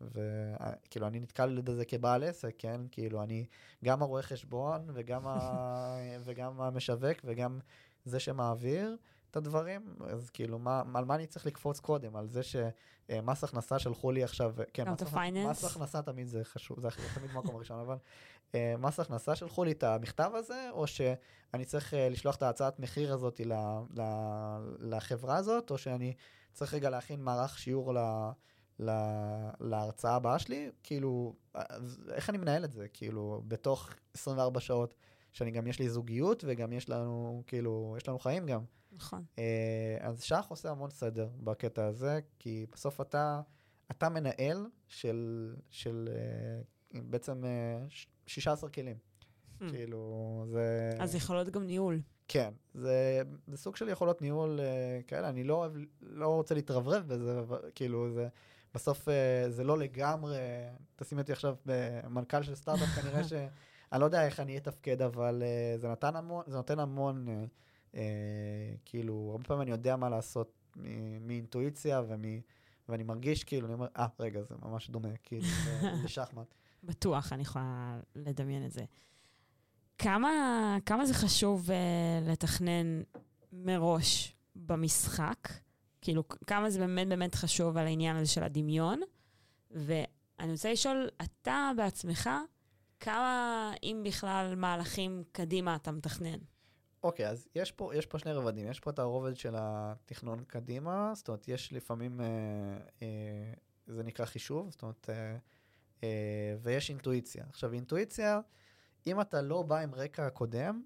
וכאילו אני נתקל בזה כבעל עסק, כן? כאילו אני גם הרואה חשבון וגם, ה, וגם המשווק וגם זה שמעביר את הדברים, אז כאילו מה, על מה אני צריך לקפוץ קודם? על זה שמס הכנסה שלחו לי עכשיו, כן, מס, מס הכנסה תמיד זה חשוב, זה תמיד מקום ראשון, אבל אה, מס הכנסה שלחו לי את המכתב הזה, או שאני צריך אה, לשלוח את ההצעת מחיר הזאת לחברה הזאת, או שאני צריך רגע להכין מערך שיעור ל... לה, להרצאה הבאה שלי, כאילו, איך אני מנהל את זה? כאילו, בתוך 24 שעות, שאני גם יש לי זוגיות וגם יש לנו, כאילו, יש לנו חיים גם. נכון. אה, אז שח עושה המון סדר בקטע הזה, כי בסוף אתה, אתה מנהל של, של בעצם 16 כלים. Hmm. כאילו, זה... אז יכולות גם ניהול. כן, זה, זה סוג של יכולות ניהול uh, כאלה, אני לא, אוהב, לא רוצה להתרברב בזה, כאילו, זה, בסוף uh, זה לא לגמרי, תשים אותי עכשיו במנכ"ל של סטארט-אפ, כנראה ש... אני לא יודע איך אני אתפקד, אבל uh, זה, נתן המון, זה נותן המון, uh, uh, כאילו, הרבה פעמים אני יודע מה לעשות מאינטואיציה, ומ, ואני מרגיש כאילו, אני אומר, אה, ah, רגע, זה ממש דומה, כאילו, לשחמט. בטוח, אני יכולה לדמיין את זה. כמה, כמה זה חשוב uh, לתכנן מראש במשחק? כאילו, כמה זה באמת באמת חשוב על העניין הזה של הדמיון? ואני רוצה לשאול, אתה בעצמך, כמה, אם בכלל, מהלכים קדימה אתה מתכנן? אוקיי, אז יש פה, יש פה שני רבדים. יש פה את הרובד של התכנון קדימה, זאת אומרת, יש לפעמים, אה, אה, זה נקרא חישוב, זאת אומרת, אה, אה, ויש אינטואיציה. עכשיו, אינטואיציה, אם אתה לא בא עם רקע קודם,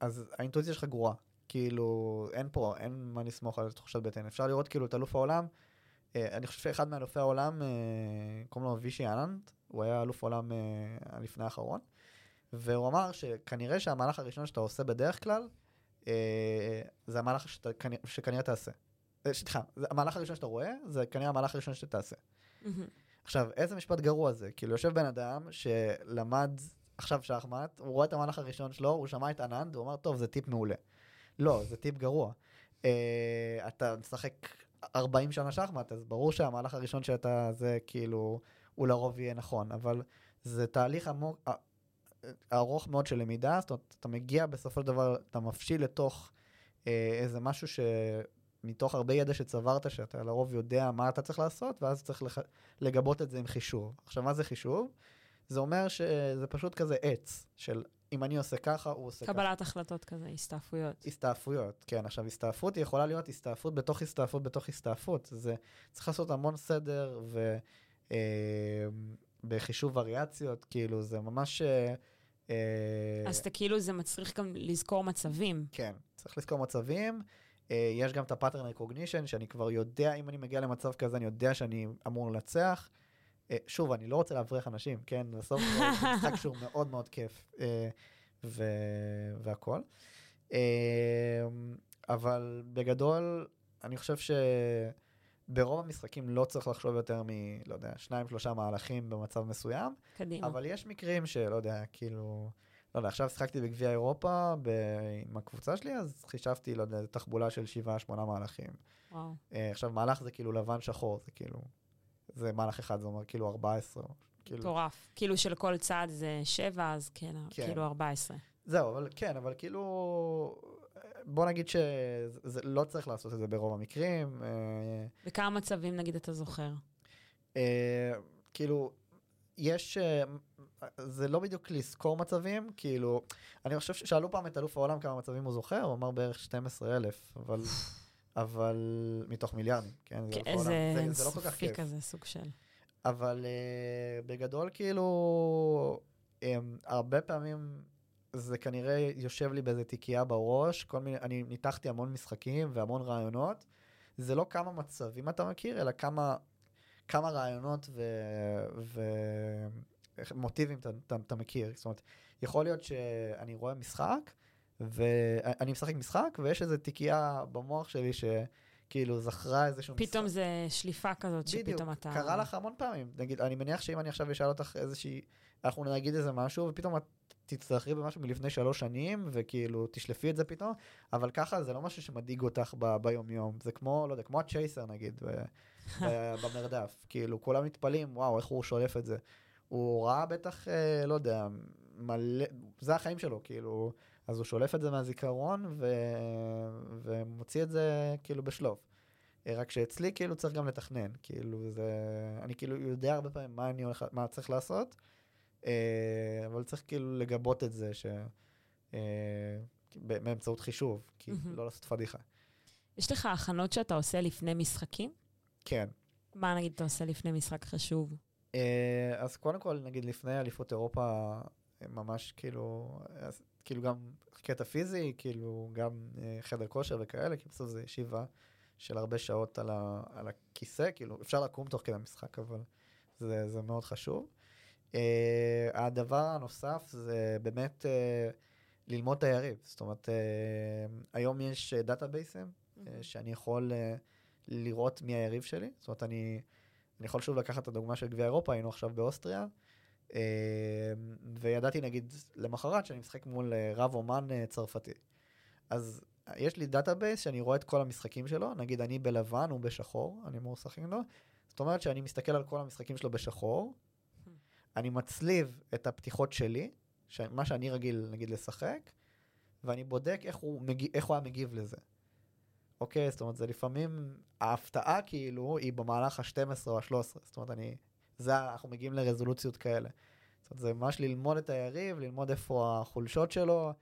אז האינטואיציה שלך גרועה. כאילו, אין פה, אין מה לסמוך על תחושת בטן. אפשר לראות כאילו את אלוף העולם. אה, אני חושב שאחד מאלופי העולם, אה, קוראים לו וישי אננט, הוא היה אלוף העולם לפני האחרון, והוא אמר שכנראה שהמהלך הראשון שאתה עושה בדרך כלל, זה המהלך שאתה, שכנראה תעשה. סליחה, המהלך הראשון שאתה רואה, זה כנראה המהלך הראשון שאתה תעשה. Mm-hmm. עכשיו, איזה משפט גרוע זה? כאילו, יושב בן אדם שלמד עכשיו שחמט, הוא רואה את המהלך הראשון שלו, הוא שמע את ענן, והוא אמר, טוב, זה טיפ מעולה. לא, זה טיפ גרוע. Uh, אתה משחק 40 שנה שחמט, אז ברור שהמהלך הראשון שאתה, זה כאילו, הוא לרוב יהיה נכון, אבל זה תהליך עמוק, ארוך מאוד של למידה, זאת אומרת, אתה מגיע בסופו של דבר, אתה מפשיל לתוך אה, איזה משהו שמתוך הרבה ידע שצברת, שאתה לרוב יודע מה אתה צריך לעשות, ואז צריך לח... לגבות את זה עם חישוב. עכשיו, מה זה חישוב? זה אומר שזה פשוט כזה עץ, של אם אני עושה ככה, הוא עושה ככה. קבלת החלטות כזה, הסתעפויות. הסתעפויות, כן. עכשיו, הסתעפות היא יכולה להיות הסתעפות בתוך הסתעפות בתוך הסתעפות. זה צריך לעשות המון סדר ו... אה, בחישוב וריאציות, כאילו, זה ממש... אה, אז אתה כאילו, זה מצריך גם לזכור מצבים. כן, צריך לזכור מצבים. אה, יש גם את ה-pattern recognition, שאני כבר יודע, אם אני מגיע למצב כזה, אני יודע שאני אמור לנצח. אה, שוב, אני לא רוצה להבריח אנשים, כן? בסוף זה משחק שהוא מאוד מאוד כיף, אה, ו- והכול. אה, אבל בגדול, אני חושב שברוב המשחקים לא צריך לחשוב יותר מ... לא יודע, שניים, שלושה מהלכים במצב מסוים, קדימה. אבל יש מקרים שלא יודע, כאילו... לא יודע, עכשיו שיחקתי בגביע אירופה ב... עם הקבוצה שלי, אז חישבתי, לא יודע, תחבולה של שבעה, שמונה מהלכים. וואו. אה, עכשיו, מהלך זה כאילו לבן שחור, זה כאילו... זה מהלך אחד, זה אומר כאילו 14. כאילו... מטורף. כאילו שלכל צעד זה שבע, אז כן, כן. כאילו 14. זהו, אבל כן, אבל כאילו... בוא נגיד שזה לא צריך לעשות את זה ברוב המקרים. אה, וכמה מצבים, נגיד, אתה זוכר? אה, כאילו, יש... אה, זה לא בדיוק לזכור מצבים, כאילו... אני חושב ששאלו פעם את אלוף העולם כמה מצבים הוא זוכר, הוא אמר בערך 12,000, אבל... אבל מתוך מיליארדים, כן? זה. איזה זה, זה לא כל כך כיף. כזה, סוג של... אבל uh, בגדול, כאילו, um, הרבה פעמים זה כנראה יושב לי באיזה תיקייה בראש, כל מיני, אני ניתחתי המון משחקים והמון רעיונות. זה לא כמה מצבים אתה מכיר, אלא כמה, כמה רעיונות ומוטיבים אתה, אתה, אתה מכיר. זאת אומרת, יכול להיות שאני רואה משחק, ואני משחק משחק, ויש איזו תיקייה במוח שלי שכאילו זכרה איזשהו משחק. פתאום זה שליפה כזאת, שפתאום אתה... קרה לך המון פעמים. נגיד, אני מניח שאם אני עכשיו אשאל אותך איזושהי, אנחנו נגיד איזה משהו, ופתאום את תצטרכי במשהו מלפני שלוש שנים, וכאילו תשלפי את זה פתאום, אבל ככה זה לא משהו שמדאיג אותך ב- ביום-יום. זה כמו, לא יודע, כמו הצ'ייסר נגיד, ב- ב- במרדף. כאילו, כולם מתפלאים, וואו, איך הוא שולף את זה. הוא ראה בטח, אה, לא יודע, מלא, זה החיים שלו, כאילו, אז הוא שולף את זה מהזיכרון ו... ומוציא את זה כאילו בשלוף. אה, רק שאצלי כאילו צריך גם לתכנן, כאילו זה, אני כאילו יודע הרבה פעמים מה אני הולך, מה צריך לעשות, אבל צריך כאילו לגבות את זה ש... אה, באמצעות חישוב, כי. לא לעשות פדיחה. יש לך הכנות שאתה עושה לפני משחקים? כן. מה נגיד אתה עושה לפני משחק חשוב? אה, אז קודם כל, נגיד לפני אליפות אירופה, אה, ממש כאילו, אז, כאילו גם קטע פיזי, כאילו גם אה, חדר כושר וכאלה, כי בסוף זה ישיבה של הרבה שעות על, ה, על הכיסא, כאילו אפשר לקום תוך כדי המשחק, אבל זה, זה מאוד חשוב. אה, הדבר הנוסף זה באמת אה, ללמוד את היריב. זאת אומרת, אה, היום יש דאטאבייסים אה, שאני יכול אה, לראות מי היריב שלי. זאת אומרת, אני, אני יכול שוב לקחת את הדוגמה של גביע אירופה, היינו עכשיו באוסטריה, אה, וידעתי נגיד למחרת שאני משחק מול אה, רב אומן אה, צרפתי. אז יש לי database שאני רואה את כל המשחקים שלו, נגיד אני בלבן, הוא בשחור, אני אמור לשחק לו. זאת אומרת שאני מסתכל על כל המשחקים שלו בשחור, אני מצליב את הפתיחות שלי, ש... מה שאני רגיל נגיד לשחק, ואני בודק איך הוא, מגיב, איך הוא היה מגיב לזה. אוקיי, זאת אומרת, זה לפעמים, ההפתעה כאילו היא במהלך ה-12 או ה-13, זאת אומרת, אני, זה, אנחנו מגיעים לרזולוציות כאלה. זאת אומרת, זה ממש ללמוד את היריב, ללמוד איפה החולשות שלו.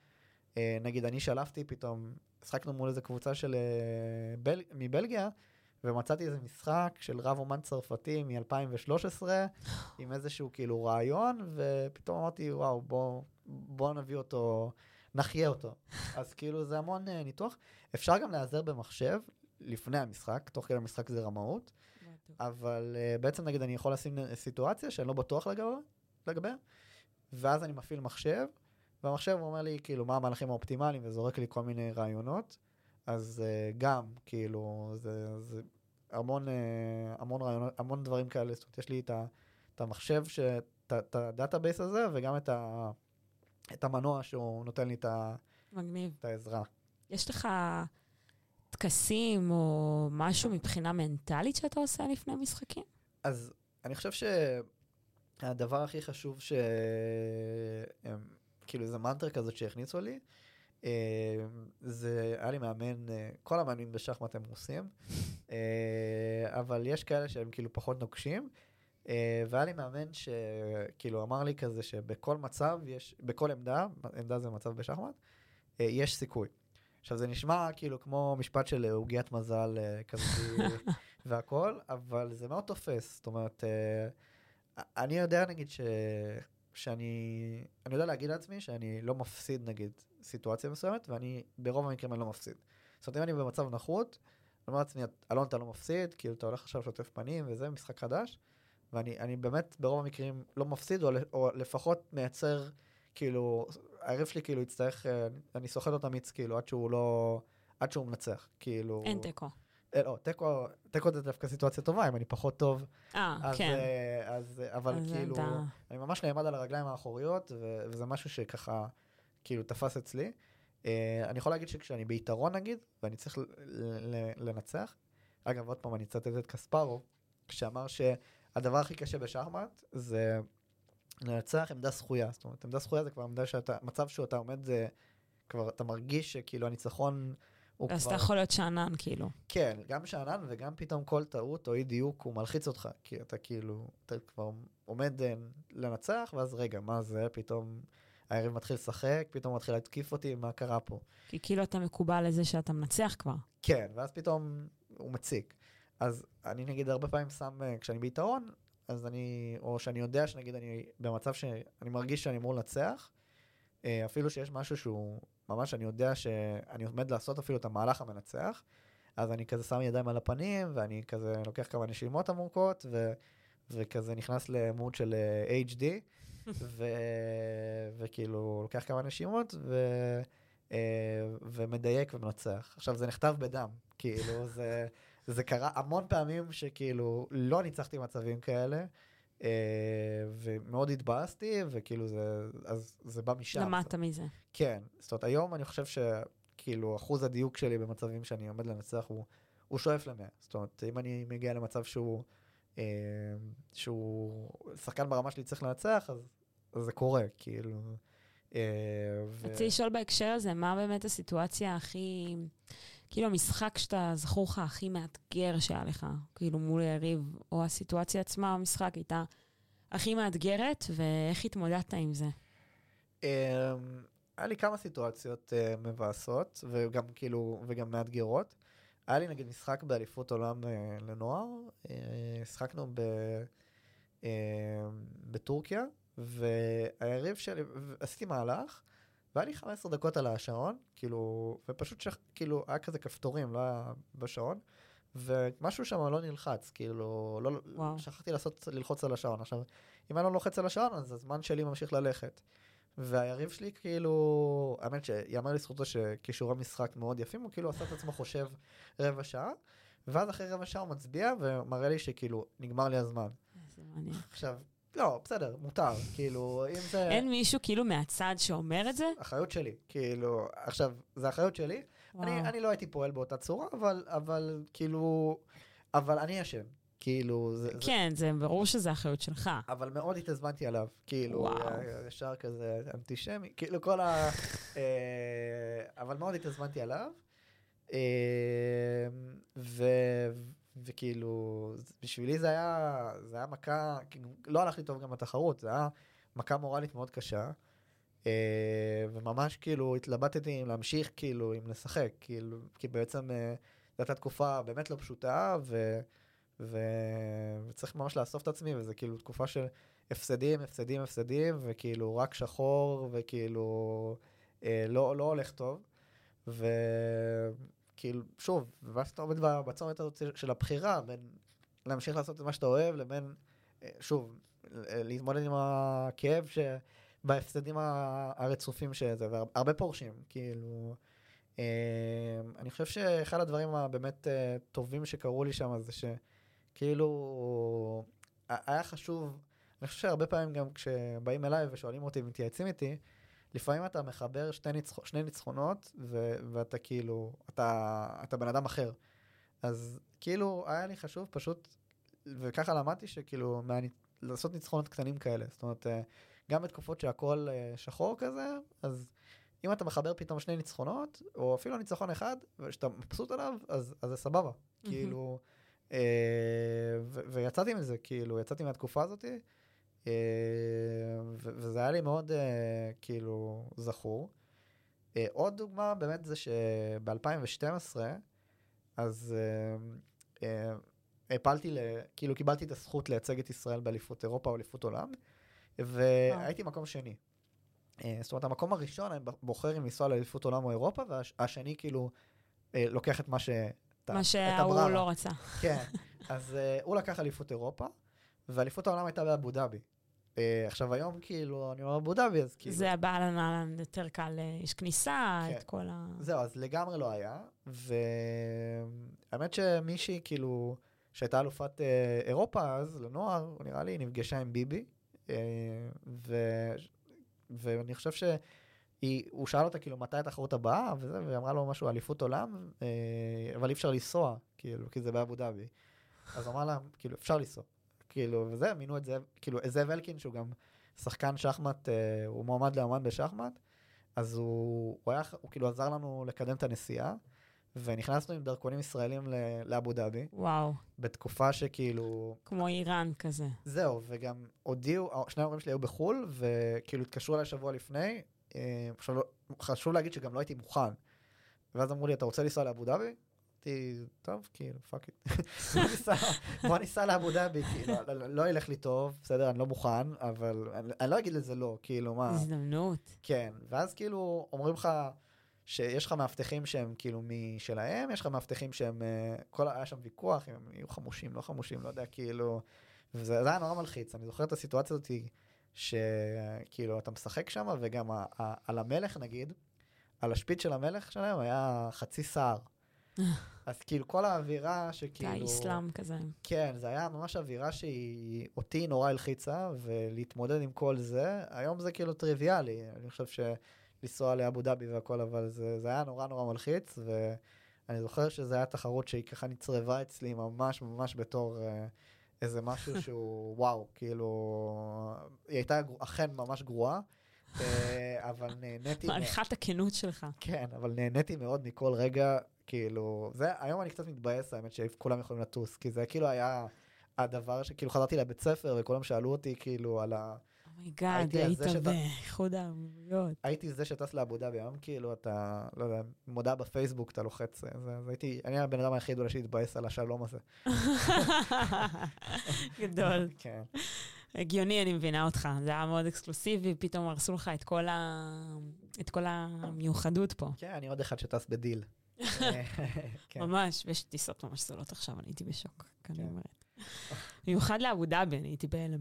אה, נגיד, אני שלפתי פתאום, משחקנו מול איזה קבוצה של אה, בל... מבלגיה, ומצאתי איזה משחק של רב אומן צרפתי מ-2013, עם איזשהו כאילו רעיון, ופתאום אמרתי, וואו, בוא, בוא נביא אותו, נחיה אותו. אז כאילו זה המון אה, ניתוח. אפשר גם להיעזר במחשב לפני המשחק, תוך כדי המשחק זה רמאות, אבל אה, בעצם נגיד אני יכול לשים סיטואציה שאני לא בטוח לגביה, לגביה, ואז אני מפעיל מחשב, והמחשב אומר לי כאילו מה המהלכים האופטימליים וזורק לי כל מיני רעיונות, אז אה, גם כאילו זה, זה המון, אה, המון רעיונות, המון דברים כאלה, זאת אומרת יש לי את, ה, את המחשב, ש, את, את ה database הזה וגם את, ה, את המנוע שהוא נותן לי את, ה, מגניב. את העזרה. יש לך טקסים או משהו מבחינה מנטלית שאתה עושה לפני משחקים? אז אני חושב שהדבר הכי חשוב ש... הם, כאילו איזה מנטרה כזאת שהכניסו לי, אה, זה, היה לי מאמן, אה, כל המאמנים בשחמט הם רוסים, אה, אבל יש כאלה שהם כאילו פחות נוקשים. אה, והיה לי מאמן שכאילו אמר לי כזה שבכל מצב יש, בכל עמדה, עמדה זה מצב בשחמט, יש סיכוי. עכשיו זה נשמע כאילו כמו משפט של עוגיית מזל כזה והכל, אבל זה מאוד תופס. זאת אומרת, אני יודע נגיד ש... שאני, אני יודע להגיד לעצמי שאני לא מפסיד נגיד סיטואציה מסוימת, ואני ברוב המקרים אני לא מפסיד. זאת אומרת, אם אני במצב נחות, אני אומר לעצמי, אלון אתה לא מפסיד, כאילו אתה הולך עכשיו שוטף פנים וזה, משחק חדש, ואני אני באמת ברוב המקרים לא מפסיד, או, או לפחות מייצר, כאילו, היריב שלי כאילו יצטרך, אה, אני סוחט אותו מיץ כאילו עד שהוא לא, עד שהוא מנצח, כאילו. אין תיקו. אה, לא, תיקו, תיקו זה דווקא סיטואציה טובה, אם אני פחות טוב, אה, כן. אה, אז, אבל אז כאילו, אתה- אני ממש נעמד על הרגליים האחוריות, ו- וזה משהו שככה, כאילו, תפס אצלי. אה, אני יכול להגיד שכשאני ביתרון נגיד, ואני צריך לנצח, אגב, עוד פעם, אני אצטט את קספרוב, שאמר שהדבר הכי קשה בשחמט זה לנצח עמדה זכויה. זאת אומרת, עמדה זכויה זה כבר עמדה שאתה, מצב שאתה עומד, זה כבר, אתה מרגיש שכאילו הניצחון הוא אז כבר... אתה יכול להיות שאנן, כאילו. כן, גם שאנן וגם פתאום כל טעות או אי דיוק הוא מלחיץ אותך, כי אתה כאילו, אתה כבר עומד אה, לנצח, ואז רגע, מה זה, פתאום היריב מתחיל לשחק, פתאום מתחיל להתקיף אותי, מה קרה פה? כי כאילו אתה מקובל לזה שאתה מנצח כבר. כן, ואז פתאום הוא מציק. אז אני נגיד הרבה פעמים שם, אה, כשאני ביתרון, אז אני, או שאני יודע שנגיד אני במצב שאני מרגיש שאני אמור לנצח, אה, אפילו שיש משהו שהוא ממש, אני יודע שאני עומד לעשות אפילו את המהלך המנצח, אז אני כזה שם ידיים על הפנים, ואני כזה לוקח כמה נשימות עמוקות, ו, וכזה נכנס למוד של אה, HD, ו, וכאילו לוקח כמה נשימות, ו... אה, ומדייק ומנצח. עכשיו, זה נכתב בדם, כאילו, זה, זה קרה המון פעמים שכאילו לא ניצחתי מצבים כאלה, אה, ומאוד התבאסתי, וכאילו זה, אז זה בא משם. למדת מזה. כן, זאת אומרת, היום אני חושב שכאילו אחוז הדיוק שלי במצבים שאני עומד לנצח הוא, הוא שואף למאה. זאת אומרת, אם אני מגיע למצב שהוא, אה, שהוא שחקן ברמה שלי צריך לנצח, אז, אז זה קורה, כאילו. אה, רציתי לשאול בהקשר הזה, מה באמת הסיטואציה הכי... כאילו, המשחק שאתה זכור לך הכי מאתגר שהיה לך, כאילו מול היריב, או הסיטואציה עצמה במשחק הייתה הכי מאתגרת, ואיך התמודדת עם זה? אמ, היה לי כמה סיטואציות אה, מבאסות, וגם כאילו, וגם מאתגרות. היה לי נגיד משחק באליפות עולם אה, לנוער, אה, שחקנו אה, בטורקיה, והיריב שלי, עשיתי מהלך, והיה לי 15 דקות על השעון, כאילו, ופשוט שכ, כאילו, היה כזה כפתורים, לא היה בשעון, ומשהו שם לא נלחץ, כאילו, לא, וואו. שכחתי לעשות, ללחוץ על השעון. עכשיו, אם אני לא לוחץ על השעון, אז הזמן שלי ממשיך ללכת. והיריב שלי כאילו, האמת שיאמר לזכותו שכישורי משחק מאוד יפים, הוא כאילו עשה את עצמו חושב רבע שעה, ואז אחרי רבע שעה הוא מצביע ומראה לי שכאילו נגמר לי הזמן. עכשיו, לא, בסדר, מותר, כאילו, אם זה... אין מישהו כאילו מהצד שאומר את זה? אחריות שלי, כאילו, עכשיו, זה אחריות שלי, אני, וואו. אני לא הייתי פועל באותה צורה, אבל, אבל כאילו, אבל אני אשם, כאילו, זה, זה, כן, זה ברור שזה אחריות שלך. אבל מאוד התעצבנתי עליו, כאילו, וואו. י- ישר כזה אנטישמי, כאילו כל ה... אה, אבל מאוד התעצבנתי עליו, אה, ו... וכאילו, בשבילי זה היה, זה היה מכה, כאילו, לא הלך לי טוב גם בתחרות, זה היה מכה מורלית מאוד קשה, אה, וממש כאילו התלבטתי אם להמשיך כאילו, אם לשחק, כאילו, כי בעצם אה, זו הייתה תקופה באמת לא פשוטה, ו... ו... וצריך ממש לאסוף את עצמי, וזה כאילו תקופה של הפסדים, הפסדים, הפסדים, וכאילו רק שחור, וכאילו אה, לא, לא הולך טוב. וכאילו, שוב, ואז אתה עומד בצומת הזאת של הבחירה בין להמשיך לעשות את מה שאתה אוהב, לבין, אה, שוב, להתמודד עם הכאב שבהפסדים ה- הרצופים שזה, והרבה פורשים, כאילו... אה, אני חושב שאחד הדברים הבאמת אה, טובים שקרו לי שם זה שכאילו היה חשוב, אני חושב שהרבה פעמים גם כשבאים אליי ושואלים אותי ומתייעצים איתי, לפעמים אתה מחבר שתי ניצח, שני ניצחונות ו, ואתה כאילו, אתה, אתה בן אדם אחר. אז כאילו היה לי חשוב פשוט, וככה למדתי שכאילו מה, לעשות ניצחונות קטנים כאלה. זאת אומרת, אה, גם בתקופות שהכל אה, שחור כזה, אז אם אתה מחבר פתאום שני ניצחונות, או אפילו ניצחון אחד, ושאתה מבסוט עליו, אז, אז זה סבבה. כאילו, אה, ו- ויצאתי מזה, כאילו, יצאתי מהתקופה הזאת, ו- וזה היה לי מאוד, אה, כאילו, זכור. אה, עוד דוגמה באמת זה שב-2012, אז אה, אה, הפלתי, כאילו קיבלתי את הזכות לייצג את ישראל באליפות אירופה או אליפות עולם, והייתי מקום שני. אה, זאת אומרת, המקום הראשון, אני בוחר אם לנסוע לאליפות עולם או אירופה, והשני כאילו אה, לוקח את מה ש... מה שההוא. לא רצה. כן, אז הוא לקח אליפות אירופה, ואליפות העולם הייתה באבו דאבי. Uh, עכשיו היום כאילו, אני אומר אבו דאבי, אז כאילו... זה הבעל הנעלן יותר קל, אה, יש כניסה, כן. את כל ה... זהו, אז לגמרי לא היה, והאמת שמישהי כאילו, שהייתה אלופת uh, אירופה אז, לנוער, נראה לי, נפגשה עם ביבי, ו... ואני חושב ש... היא, הוא שאל אותה כאילו מתי התחרות הבאה, וזה, והיא אמרה לו משהו, אליפות עולם, אה, אבל אי אפשר לנסוע, כאילו, כי זה באבו דאבי. אז אמרה לה, כאילו, אפשר לנסוע. כאילו, וזה, מינו את זאב, כאילו, זאב אלקין, שהוא גם שחקן שחמט, אה, הוא מועמד לאמן בשחמט, אז הוא, הוא היה, הוא כאילו עזר לנו לקדם את הנסיעה, ונכנסנו עם דרכונים ישראלים לאבו דאבי, וואו, בתקופה שכאילו, כמו איראן כזה. זהו, וגם הודיעו, שני ההורים שלי היו בחו"ל, וכאילו התקשרו אליי שבוע לפני. אה, לא- חשוב להגיד שגם לא הייתי מוכן. ואז אמרו לי, אתה רוצה לנסוע לאבו דאבי? אמרתי, טוב, כאילו, fuck it. בוא ניסע- לאבו דאבי, כאילו, לא- לא- לא ילך לי טוב, בסדר, אני לא מוכן, אבל אני- לא אגיד לזה לא, כאילו, מה... הזדמנות. כן, ואז כאילו אומרים לך שיש לך מאבטחים שהם כאילו משלהם, יש לך מאבטחים שהם, אה, כל, היה שם ויכוח אם הם יהיו חמושים, לא חמושים, לא יודע, כאילו, וזה זה היה נורא מלחיץ. אני זוכר את הסיטואציה הזאת שכאילו אתה משחק שם, וגם על המלך נגיד, על השפיץ של המלך שלהם היה חצי שיער. אז כאילו כל האווירה שכאילו... האסלאם כזה. כן, זה היה ממש אווירה שהיא אותי נורא הלחיצה, ולהתמודד עם כל זה, היום זה כאילו טריוויאלי, אני חושב שלנסוע לאבו דאבי והכל, אבל זה, זה היה נורא נורא מלחיץ, ואני זוכר שזו הייתה תחרות שהיא ככה נצרבה אצלי ממש ממש בתור אה, איזה משהו שהוא וואו, כאילו, היא הייתה אכן ממש גרועה, אה, אבל נהניתי... מ- מעריכה את הכנות שלך. כן, אבל נהניתי מאוד מכל רגע, כאילו, זה, היום אני קצת מתבאס, האמת שכולם יכולים לטוס, כי זה כאילו היה הדבר שכאילו חזרתי לבית ספר וכולם שאלו אותי כאילו על ה... oh my god, הייתי היית באיחוד האמירויות. הייתי זה שטס לאבו דאבי, היום כאילו אתה, לא יודע, מודעה בפייסבוק, אתה לוחץ, זה, אז הייתי, אני הבן אדם היחיד אולי שהתבאס על השלום הזה. גדול. כן, הגיוני, אני מבינה אותך. זה היה מאוד אקסקלוסיבי, פתאום הרסו לך את כל ה... את כל המיוחדות פה. כן, אני עוד אחד שטס בדיל. כן. ממש, ויש טיסות ממש זולות עכשיו, אני הייתי בשוק, אני כן. אומרת. במיוחד לאבו דאבי, אני הייתי בהלם.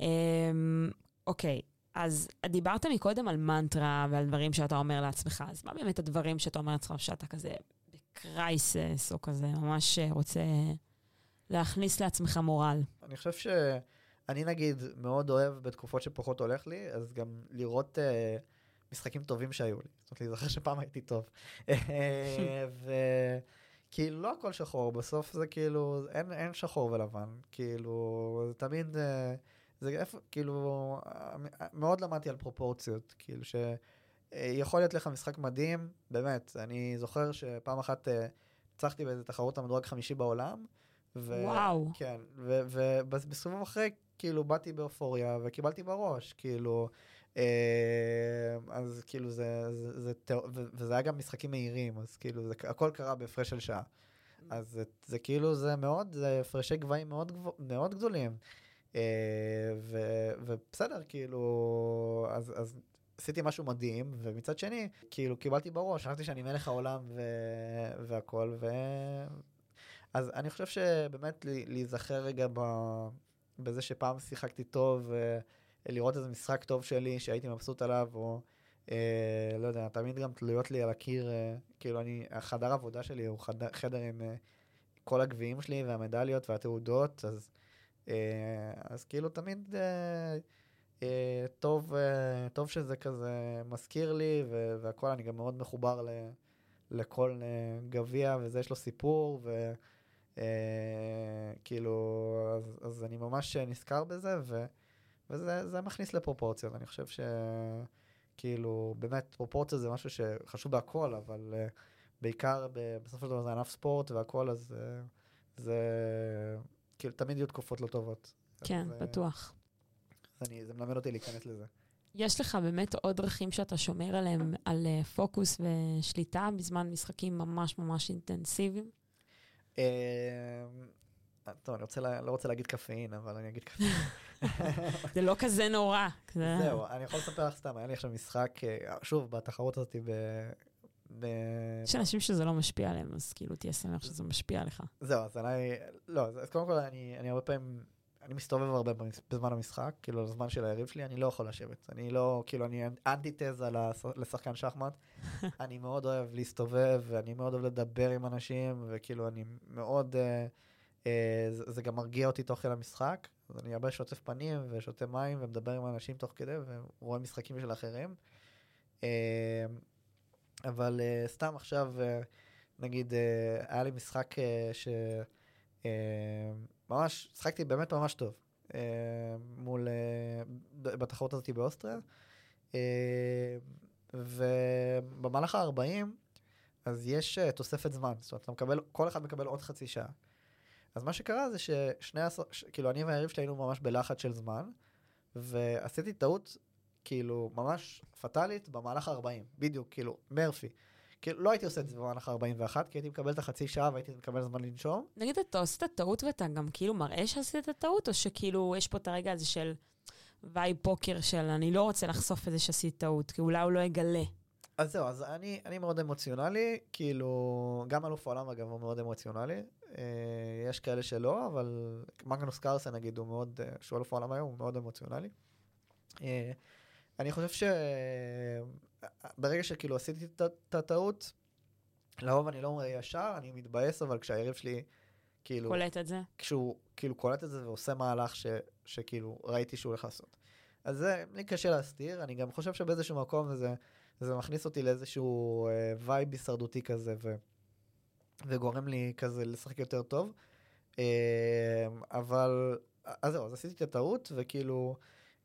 אמ, אוקיי, אז דיברת מקודם על מנטרה ועל דברים שאתה אומר לעצמך, אז מה באמת הדברים שאתה אומר לעצמך שאתה כזה בקרייסס, או כזה ממש רוצה להכניס לעצמך מורל? אני חושב שאני נגיד מאוד אוהב בתקופות שפחות הולך לי, אז גם לראות uh, משחקים טובים שהיו לי. זאת אומרת, להיזכר שפעם הייתי טוב. וכאילו, לא הכל שחור, בסוף זה כאילו, אין, אין שחור ולבן. כאילו, זה תמיד, uh, זה איפה, כאילו, מאוד למדתי על פרופורציות, כאילו ש... אה, יכול להיות לך משחק מדהים, באמת, אני זוכר שפעם אחת אה, ניצחתי באיזה תחרות המדורג חמישי בעולם. ו... וואו. כן, ובסיבוב אחרי, כאילו, באתי באופוריה וקיבלתי בראש, כאילו, אה, אז כאילו זה, זה, זה, וזה היה גם משחקים מהירים, אז כאילו, זה, הכל קרה בהפרש של שעה. אז זה, זה כאילו, זה מאוד, זה הפרשי גבהים מאוד, מאוד גדולים. אה, ו, ובסדר, כאילו, אז, אז עשיתי משהו מדהים, ומצד שני, כאילו, קיבלתי בראש, חשבתי שאני מלך העולם ו, והכל, ו... אז אני חושב שבאמת להיזכר רגע ב... בזה שפעם שיחקתי טוב, אה, לראות איזה משחק טוב שלי שהייתי מבסוט עליו, או אה, לא יודע, תמיד גם תלויות לי על הקיר, אה, כאילו אני, החדר עבודה שלי הוא חדר, חדר עם אה, כל הגביעים שלי והמדליות והתעודות, אז, אה, אז כאילו תמיד אה, אה, טוב, אה, טוב שזה כזה מזכיר לי, ו- והכל, אני גם מאוד מחובר ל... לכל אה, גביע, וזה יש לו סיפור, ו... אה, כאילו, אז, אז אני ממש נזכר בזה, ו, וזה זה מכניס לפרופורציות. אני חושב ש... כאילו, באמת, פרופורציה זה משהו שחשוב בהכל, אבל uh, בעיקר ב- בסופו של דבר זה ענף ספורט והכל, אז uh, זה, כאילו, תמיד יהיו תקופות לא טובות. כן, אז, uh, בטוח. אז אני, זה מלמד אותי להיכנס לזה. יש לך באמת עוד דרכים שאתה שומר עליהם, על אה, פוקוס ושליטה בזמן משחקים ממש ממש אינטנסיביים? Uh, טוב, אני רוצה, לא רוצה להגיד קפאין, אבל אני אגיד קפאין. זה לא כזה נורא. זה- זהו, אני יכול לספר לך סתם, היה לי עכשיו משחק, אה, שוב, בתחרות הזאת ב... ב... יש אנשים שזה לא משפיע עליהם, אז כאילו תהיה שמח שזה משפיע עליך. זהו, אז עליי, לא, אז קודם כל אני, אני הרבה פעמים, אני מסתובב הרבה בזמן המשחק, כאילו, לזמן של היריב שלי, אני לא יכול לשבת. אני לא, כאילו, אני אנטיתזה לש- לשחקן שחמט. אני מאוד אוהב להסתובב, ואני מאוד אוהב לדבר עם אנשים, וכאילו, אני מאוד, אה, אה, זה, זה גם מרגיע אותי תוך כדי המשחק. אז אני הרבה שוטף פנים ושותה מים ומדבר עם אנשים תוך כדי, ורואה משחקים של אחרים. אה, אבל אה, סתם עכשיו, אה, נגיד, אה, היה לי משחק אה, ש... אה, ממש, שחקתי באמת ממש טוב מול, בתחרות הזאת באוסטריה. ובמהלך ה-40, אז יש תוספת זמן, זאת אומרת, אתה מקבל, כל אחד מקבל עוד חצי שעה. אז מה שקרה זה ששני, הס- ש- כאילו, אני והיריב שלי היינו ממש בלחץ של זמן, ועשיתי טעות, כאילו, ממש פטאלית במהלך ה-40, בדיוק, כאילו, מרפי. כאילו, לא הייתי עושה את זה במהלך ה-41, כי הייתי מקבל את החצי שעה והייתי מקבל זמן לנשום. נגיד, אתה עושה את הטעות ואתה גם כאילו מראה שעשית טעות, או שכאילו יש פה את הרגע הזה של vibe פוקר של אני לא רוצה לחשוף את זה שעשית טעות, כי אולי הוא לא יגלה. אז זהו, אז אני, אני מאוד אמוציונלי, כאילו, גם אלוף העולם אגב הוא מאוד אמוציונלי. אה, יש כאלה שלא, אבל מגנוס קרלסן נגיד הוא מאוד, אה, שהוא אלוף העולם היום, הוא מאוד אמוציונלי. אה, אני חושב שברגע שכאילו עשיתי את הטעות, לרוב אני לא אומר ישר, אני מתבאס, אבל כשהיריב שלי, כאילו, קולט את זה? כשהוא כאילו קולט את זה ועושה מהלך ש, שכאילו ראיתי שהוא הולך לעשות. אז זה, לי קשה להסתיר, אני גם חושב שבאיזשהו מקום זה, זה מכניס אותי לאיזשהו אה, vibe הישרדותי כזה, ו, וגורם לי כזה לשחק יותר טוב. אה, אבל, אז זהו, אז עשיתי את הטעות, וכאילו,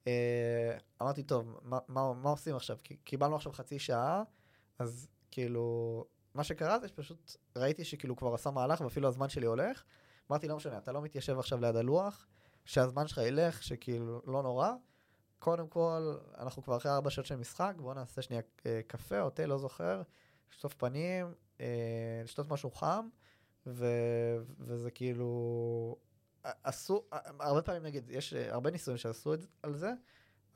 אה, אמרתי, טוב, מה, מה, מה עושים עכשיו? קיבלנו עכשיו חצי שעה, אז כאילו, מה שקרה זה שפשוט ראיתי שכאילו כבר עשה מהלך, ואפילו הזמן שלי הולך. אמרתי, לא משנה, אתה לא מתיישב עכשיו ליד הלוח, שהזמן שלך ילך, שכאילו, לא נורא. קודם כל, אנחנו כבר אחרי ארבע שעות של משחק, בואו נעשה שנייה אה, קפה או תה, לא זוכר, לשטוף פנים, לשתות משהו חם, ו, וזה כאילו... עשו, הרבה פעמים נגיד, יש אה, הרבה ניסויים שעשו את, על זה,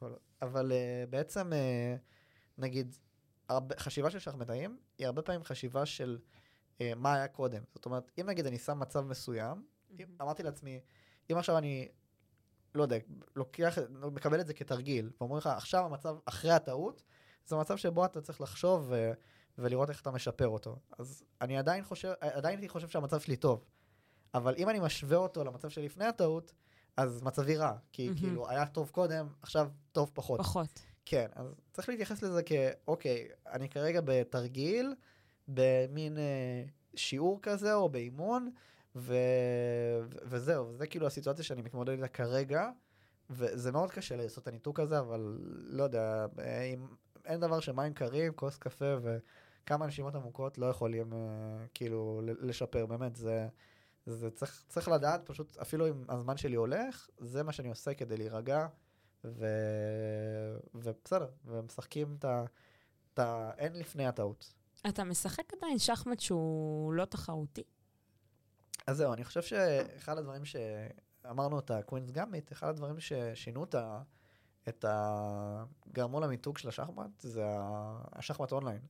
אבל, אבל אה, בעצם, אה, נגיד, הרבה, חשיבה של שחמטאים היא הרבה פעמים חשיבה של אה, מה היה קודם. זאת אומרת, אם נגיד אני שם מצב מסוים, אם, אמרתי לעצמי, אם עכשיו אני, לא יודע, לוקח, מקבל את זה כתרגיל, ואומרים לך, עכשיו המצב אחרי הטעות, זה מצב שבו אתה צריך לחשוב ולראות איך אתה משפר אותו. אז אני עדיין חושב, עדיין הייתי חושב שהמצב שלי טוב, אבל אם אני משווה אותו למצב שלפני הטעות, אז מצבי רע, כי מהמם. כאילו היה טוב קודם, עכשיו טוב פחות. פחות. כן, אז צריך להתייחס לזה כאוקיי, אני כרגע בתרגיל, במין אה, שיעור כזה או באימון, ו... ו- וזהו, זה כאילו הסיטואציה שאני מתמודד איתה כרגע, וזה מאוד קשה לעשות את הניתוק הזה, אבל לא יודע, אה, אם אין דבר שמים קרים, כוס קפה וכמה נשימות עמוקות לא יכולים אה, כאילו לשפר, באמת, זה... זה צריך, צריך לדעת, פשוט אפילו אם הזמן שלי הולך, זה מה שאני עושה כדי להירגע, ו... ובסדר, ומשחקים את ה... את ה... אין לפני הטעות. אתה משחק עדיין שחמט שהוא לא תחרותי? אז זהו, אני חושב שאחד הדברים שאמרנו את הקווינס גאמית, אחד הדברים ששינו את ה... את ה... גרמו למיתוג של השחמט, זה השחמט אונליין.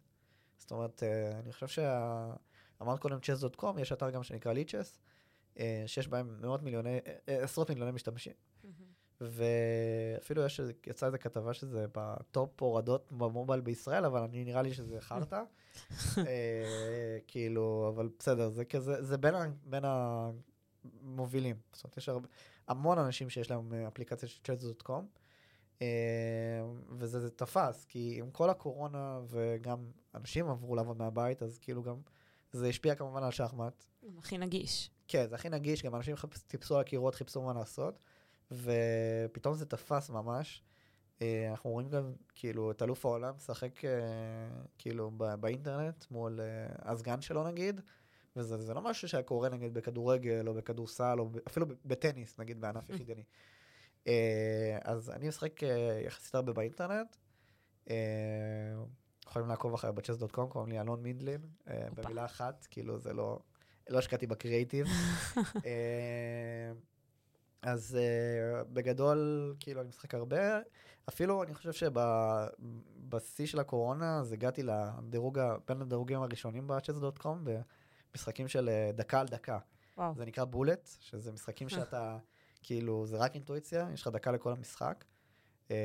זאת אומרת, אה, אני חושב שה... אמרת קודם chess.com, יש אתר גם שנקרא Lichess, שיש בהם מאות מיליוני, אה, עשרות מיליוני משתמשים. ואפילו יש, יצאה איזה כתבה שזה ב top הורדות ב mobile בישראל, אבל אני נראה לי שזה חרטא. אה, כאילו, אבל בסדר, זה כזה, זה בין, בין המובילים. זאת אומרת, יש הרבה, המון אנשים שיש להם אה, אפליקציה של chats.com, אה, וזה זה תפס, כי עם כל הקורונה וגם אנשים עברו לעבוד מהבית, אז כאילו גם, זה השפיע כמובן על שחמט. הכי נגיש. כן, זה הכי נגיש, גם אנשים טיפסו על הקירות, חיפשו מה לעשות, ופתאום זה תפס ממש. אה, אנחנו רואים גם כאילו את אלוף העולם משחק אה, כאילו באינטרנט מול אה, הסגן שלו נגיד, וזה זה לא משהו שהיה קורה נגיד בכדורגל או בכדורסל או אפילו בטניס נגיד בענף יחידני. אה, אז אני משחק אה, יחסית הרבה באינטרנט. אה, יכולים לעקוב אחרי בצ'ס.קום, קוראים לי אלון מינדלין. במילה אחת, כאילו זה לא, לא השקעתי בקריאיטיב. אז uh, בגדול, כאילו, אני משחק הרבה. אפילו, אני חושב שבשיא של הקורונה, אז הגעתי לדירוג, בין הדירוגים הראשונים ב-chess.com, במשחקים של דקה על דקה. וואו. זה נקרא בולט, שזה משחקים שאתה, כאילו, זה רק אינטואיציה, יש לך דקה לכל המשחק. אה.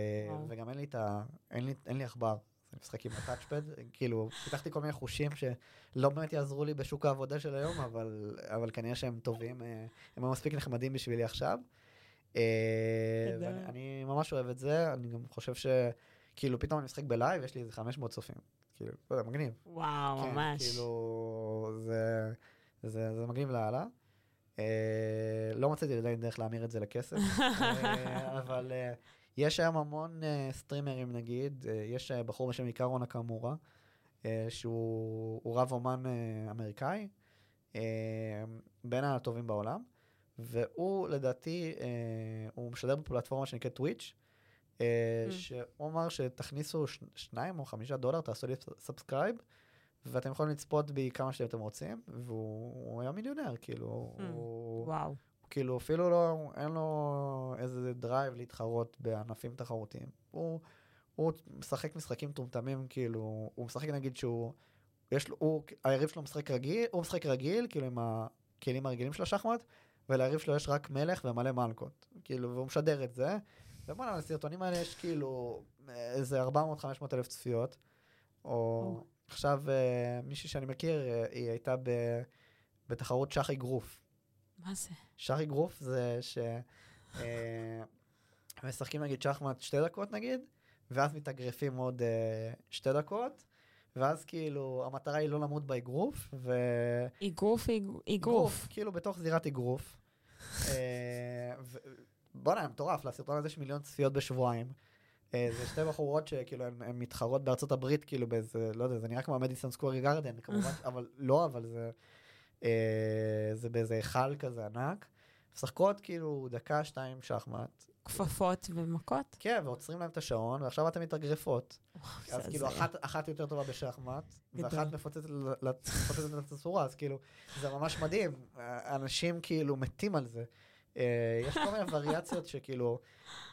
וגם אין לי את ה... אין לי, אין לי עכבר. אני משחק עם הטאצ'פד, כאילו, פיתחתי כל מיני חושים שלא באמת יעזרו לי בשוק העבודה של היום, אבל, אבל כנראה שהם טובים, אה, הם מספיק נחמדים בשבילי עכשיו. אה, אני ממש אוהב את זה, אני גם חושב ש... כאילו, פתאום אני משחק בלייב, יש לי איזה 500 צופים. כאילו, לא יודע, מגניב. וואו, כן, ממש. כאילו, זה, זה, זה מגניב לאללה. אה, לא מצאתי עדיין דרך להמיר את זה לכסף, אה, אבל אה, יש היום המון סטרימרים נגיד, יש בחור בשם עיקרו נקמורה, אה, שהוא הוא רב אומן אמריקאי, בין הטובים בעולם, והוא לדעתי, הוא משדר בפלטפורמה שנקראת Twitch, Mm. שהוא אמר שתכניסו שניים או חמישה דולר, תעשו לי subscribe, ואתם יכולים לצפות בי כמה שאתם רוצים, והוא הוא היה מיליונר, כאילו, Mm. הוא, וואו. כאילו אפילו לא, אין לו איזה drive להתחרות בענפים תחרותיים. הוא, הוא משחק משחקים מטומטמים, כאילו, הוא משחק נגיד שהוא, יש לו, הוא, היריב שלו משחק רגיל, הוא משחק רגיל, כאילו עם הכלים הרגילים של השחמט, וליריב שלו יש רק מלך ומלא מלכות. כאילו, והוא משדר את זה. ובוא'נה, לסרטונים האלה יש כאילו איזה 400-500 אלף צפיות. או או. עכשיו אה, מישהי שאני מכיר, אה, היא הייתה ב, בתחרות שחי גרוף. מה זה? שחי גרוף זה ש... אה, משחקים נגיד שחמט שתי דקות נגיד, ואז מתאגרפים עוד שתי דקות, ואז כאילו המטרה היא לא למות באגרוף, ו... אגרוף, אג- אגרוף. כאילו בתוך זירת אגרוף. בואנה, מטורף, לסרטון הזה יש מיליון צפיות בשבועיים. אה, זה שתי בחורות שכאילו הן מתחרות בארצות הברית, כאילו באיזה, לא יודע, זה נראה כמו המדיסון סקוורי גרדן, כמובן, אבל לא, אבל זה, אה, זה באיזה היכל כזה ענק. משחקות כאילו דקה, שתיים שחמט. כפפות ומכות? כן, ועוצרים להם את השעון, ועכשיו אתן מתאגרפות. אז כאילו. אחת, יותר טובה בשחמט. ואחת מפוצצת את הצורה, אז כאילו, זה ממש מדהים. אנשים כאילו מתים על זה. אה, יש כל מיני וריאציות שכאילו,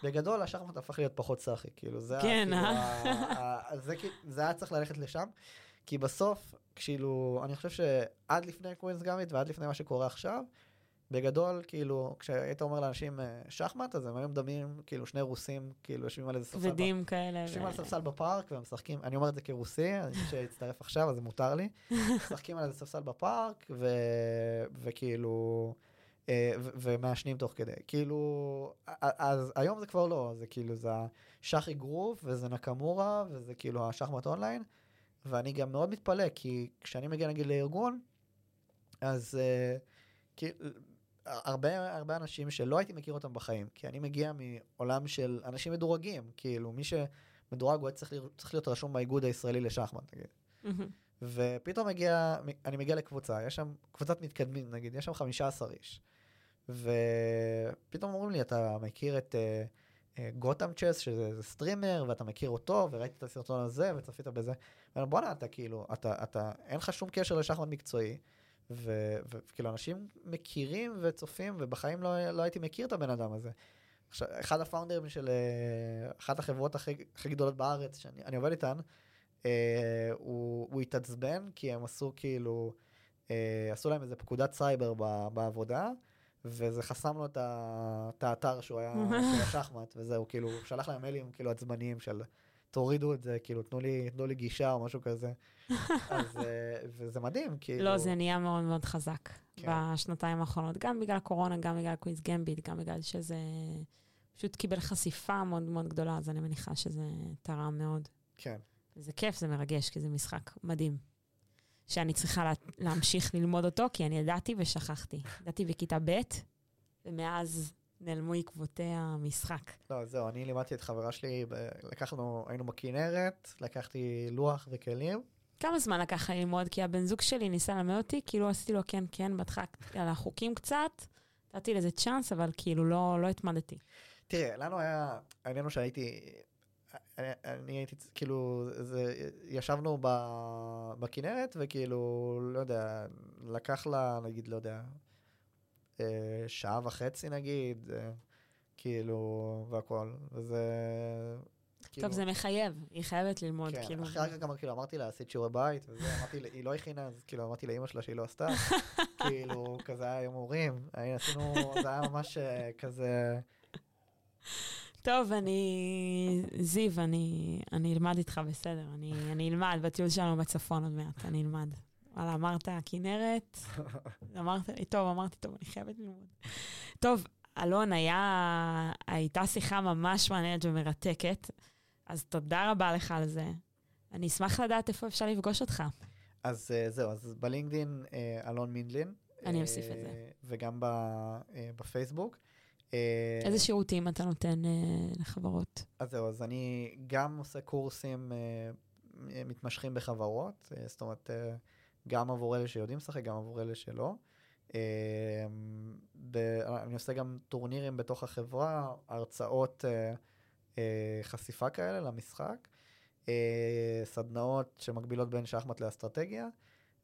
בגדול השחמט הפך להיות פחות סאחי, כאילו, זה, כן, כאילו, אה? זה, זה היה צריך ללכת לשם, כי בסוף, כאילו, אני חושב שעד לפני קווינס גאמית ועד לפני מה שקורה עכשיו, בגדול, כאילו, כשהיית אומר לאנשים אה, שחמט, אז הם היו מדמים, כאילו, שני רוסים, כאילו, יושבים על איזה ספסל כבדים כאלה. יושבים ו- על ספסל בפארק ומשחקים, אני אומר את זה כרוסי, אני חושב שהצטרף עכשיו, אז זה מותר לי. משחקים על איזה ספסל בפארק, ו... וכאילו, ומעשנים תוך כדי. כאילו, אז היום זה כבר לא, זה כאילו, זה השחי גרוף, וזה נקמורה, וזה כאילו השחמט אונליין, ואני גם מאוד מתפלא, כי כשאני מגיע נגיד לארגון, אז אה, כאילו... הרבה, הרבה אנשים שלא הייתי מכיר אותם בחיים, כי אני מגיע מעולם של אנשים מדורגים, כאילו מי שמדורג הוא צריך, צריך להיות רשום באיגוד הישראלי לשחמט, נגיד. מהמם. ופתאום מגיע, אני מגיע לקבוצה, יש שם קבוצת מתקדמים, נגיד, יש שם 15 איש. ופתאום אומרים לי, אתה מכיר את גותם צ'ס, שזה זה סטרימר, ואתה מכיר אותו, וראיתי את הסרטון הזה, וצפית בזה. ואני בואנה, אתה כאילו, אתה, אתה, אין לך שום קשר לשחמט מקצועי. וכאילו, אנשים מכירים וצופים, ובחיים לא, לא הייתי מכיר את הבן אדם הזה. עכשיו, אחד הפאונדרים של אה, אחת החברות הכי, הכי גדולות בארץ, שאני אני עובד איתן, אה, הוא, הוא התעצבן כי הם עשו כאילו, אה, עשו להם איזה פקודת סייבר ב, בעבודה, וזה חסם לו את, האתר שהוא היה של השחמט, וזהו, כאילו, הוא שלח להם מיילים כאילו עצבניים של תורידו את זה, כאילו, תנו לי, תנו לי גישה או משהו כזה. אז, אה, וזה מדהים, כאילו... לא, זה נהיה מאוד מאוד חזק כן. בשנתיים האחרונות, גם בגלל קורונה, גם בגלל Queen's Gambit, גם בגלל שזה פשוט קיבל חשיפה מאוד מאוד גדולה, אז אני מניחה שזה תרם מאוד. כן. זה כיף, זה מרגש, כי זה משחק מדהים. שאני צריכה לה, להמשיך ללמוד אותו, כי אני ידעתי ושכחתי. ידעתי בכיתה ב', ומאז נעלמו עקבותי המשחק. לא, זהו, אני לימדתי את חברה שלי, לקחנו, היינו בכנרת, לקחתי לוח וכלים. כמה זמן לקח לך ללמוד? כי הבן זוג שלי ניסה ללמד אותי, כאילו עשיתי לו כן, כן, בהתחלה על החוקים קצת, נתתי לזה צ'אנס, אבל כאילו לא, לא התמדתי. תראה, לנו היה, העניין הוא שהייתי, אני, אני הייתי, כאילו, זה, ישבנו ב, בכנרת, וכאילו, לא יודע, לקח לה, נגיד, לא יודע, אה, שעה וחצי נגיד, אה, כאילו, והכל, וזה... טוב, זה מחייב, היא חייבת ללמוד, כן, כאילו. אחרי רגע גם כאילו אמרתי לה, עשית שיעורי בית, וזה, אמרתי, היא לא הכינה, אז כאילו אמרתי לאימא שלה שהיא לא עשתה, כאילו, כזה היה יום הורים, עשינו, זה היה ממש אה, כזה, טוב, אני... זיו, אני, אני אלמד איתך בסדר, אני, אני אלמד בטיול שלנו בצפון עוד מעט, אני אלמד. וואלה, אמרת כנרת, אמרת לי, טוב, אמרתי, טוב, אני חייבת ללמוד. טוב, אלון, היה, הייתה שיחה ממש מעניינת ומרתקת, אז תודה רבה לך על זה. אני אשמח לדעת איפה אפשר לפגוש אותך. אז אה, זהו, אז בלינקדין אה, אלון מינדלין. אני אוסיף את זה. אה, וגם ב- אה, בפייסבוק. אה, איזה שירותים אתה נותן אה, לחברות? אז זהו, אז אני גם עושה קורסים אה, מתמשכים בחברות, אה, זאת אומרת, אה, גם עבור אלה שיודעים לשחק, גם עבור אלה שלא. אה, ב- אני עושה גם טורנירים בתוך החברה, הרצאות אה, אה, חשיפה כאלה למשחק, אה, סדנאות שמקבילות בין שחמט לאסטרטגיה.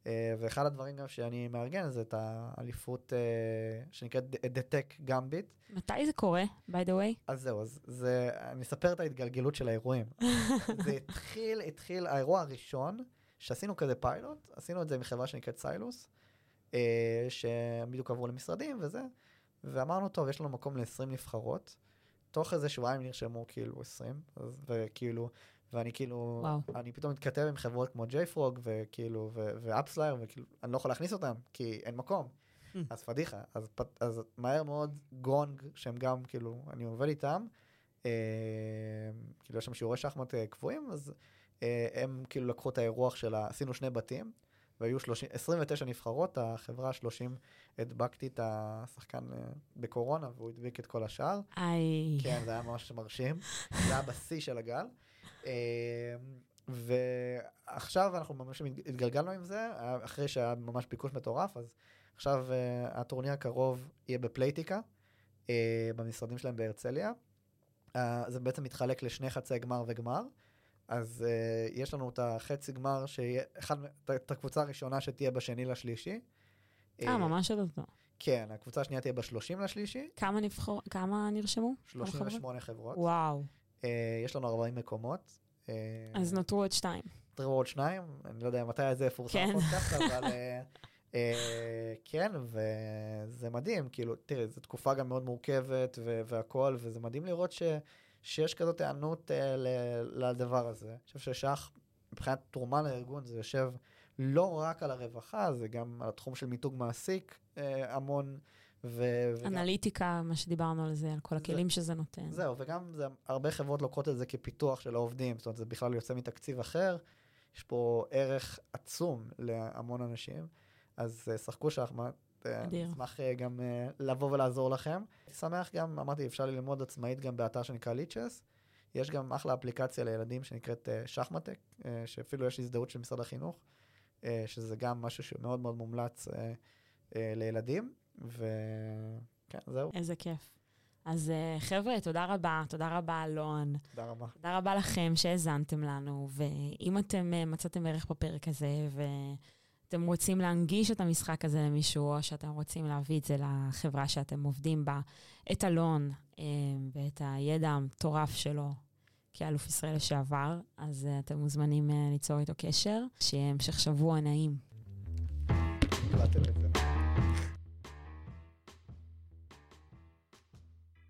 אה, ואחד הדברים גם שאני מארגן זה את האליפות אה, שנקראת The Tech Gambit. מתי זה קורה, by the way? אז זהו, אז זה, אני אספר את ההתגלגלות של האירועים. זה התחיל, התחיל, האירוע הראשון, שעשינו כזה פיילוט, עשינו את זה עם חברה שנקראת סיילוס, אה, שהם בדיוק עברו למשרדים וזה, ואמרנו, טוב, יש לנו מקום ל-20 נבחרות, תוך איזה שבועיים נרשמו כאילו 20, אז, וכאילו, ואני כאילו, וואו. אני פתאום מתכתב עם חברות כמו JFrog, וכאילו, ו AppsFlyer, וכאילו, אני לא יכול להכניס אותם, כי אין מקום. Hmm. אז פדיחה, אז, פ- אז מהר מאוד גונג, שהם גם, כאילו, אני עובד איתם, אה, כאילו, יש שם שיעורי שחמט אה, קבועים, אז אה, הם כאילו לקחו את האירוח של ה... עשינו שני בתים, והיו 30, 29 נבחרות, החברה ה-30 הדבקתי את השחקן אה, בקורונה, והוא הדביק את כל השאר. איי. כן, זה היה ממש מרשים. זה היה בשיא של הגל. אה, ועכשיו אנחנו ממש התגלגלנו עם זה, אחרי שהיה ממש ביקוש מטורף, אז עכשיו אה, הטורניר הקרוב יהיה בפלייטיקה, אה, במשרדים שלהם בהרצליה. אה, זה בעצם מתחלק לשני חצי גמר וגמר. אז uh, יש לנו את החצי גמר, שיהיה, אחד, את- הקבוצה הראשונה שתהיה בשני לשלישי. אה, ממש עוד אותו. כן, הקבוצה השנייה תהיה בשלושים לשלישי, כמה נבחור, כמה נרשמו? כמה 38 חברות. וואו. אה, יש לנו 40 מקומות. אה, אז נותרו עוד שתיים. נותרו עוד שניים, אני לא יודע מתי זה יפורסם כן. אבל אה, כן, וזה מדהים, כאילו, תראי, זו תקופה גם מאוד מורכבת והכול, וזה מדהים לראות ש, שיש כזאת היענות אה, ל- לדבר הזה. אני חושב ששח, מבחינת תרומה לארגון, זה יושב לא רק על הרווחה, זה גם על התחום של מיתוג מעסיק אה, המון. ו- וגם- אנליטיקה, מה שדיברנו על זה, על כל זה- הכלים שזה נותן. זהו, וגם זה, הרבה חברות לוקחות את זה כפיתוח של העובדים, זאת אומרת, זה בכלל יוצא מתקציב אחר, יש פה ערך עצום להמון אנשים, אז uh, שחקו שחמט, אה. אשמח uh, גם לבוא ולעזור לכם. שמח גם, אמרתי, אפשר ללמוד עצמאית גם באתר שנקרא ליצ'ס, יש גם אחלה אפליקציה לילדים שנקראת שחמטק, שאפילו יש הזדהות של משרד החינוך, שזה גם משהו שמאוד מאוד מומלץ לילדים, וכן, זהו, איזה כיף. אז אה, חבר'ה, תודה רבה, תודה רבה, אלון. תודה רבה. תודה רבה לכם שהאזנתם לנו, ואם אתם אה, מצאתם ערך בפרק הזה, ואתם רוצים להנגיש את המשחק הזה למישהו, או שאתם רוצים להביא את זה לחברה שאתם עובדים בה, את אלון אה, ואת הידע המטורף שלו כאלוף ישראל לשעבר, אז אתם מוזמנים ליצור איתו קשר. שיהיה המשך שבוע נעים.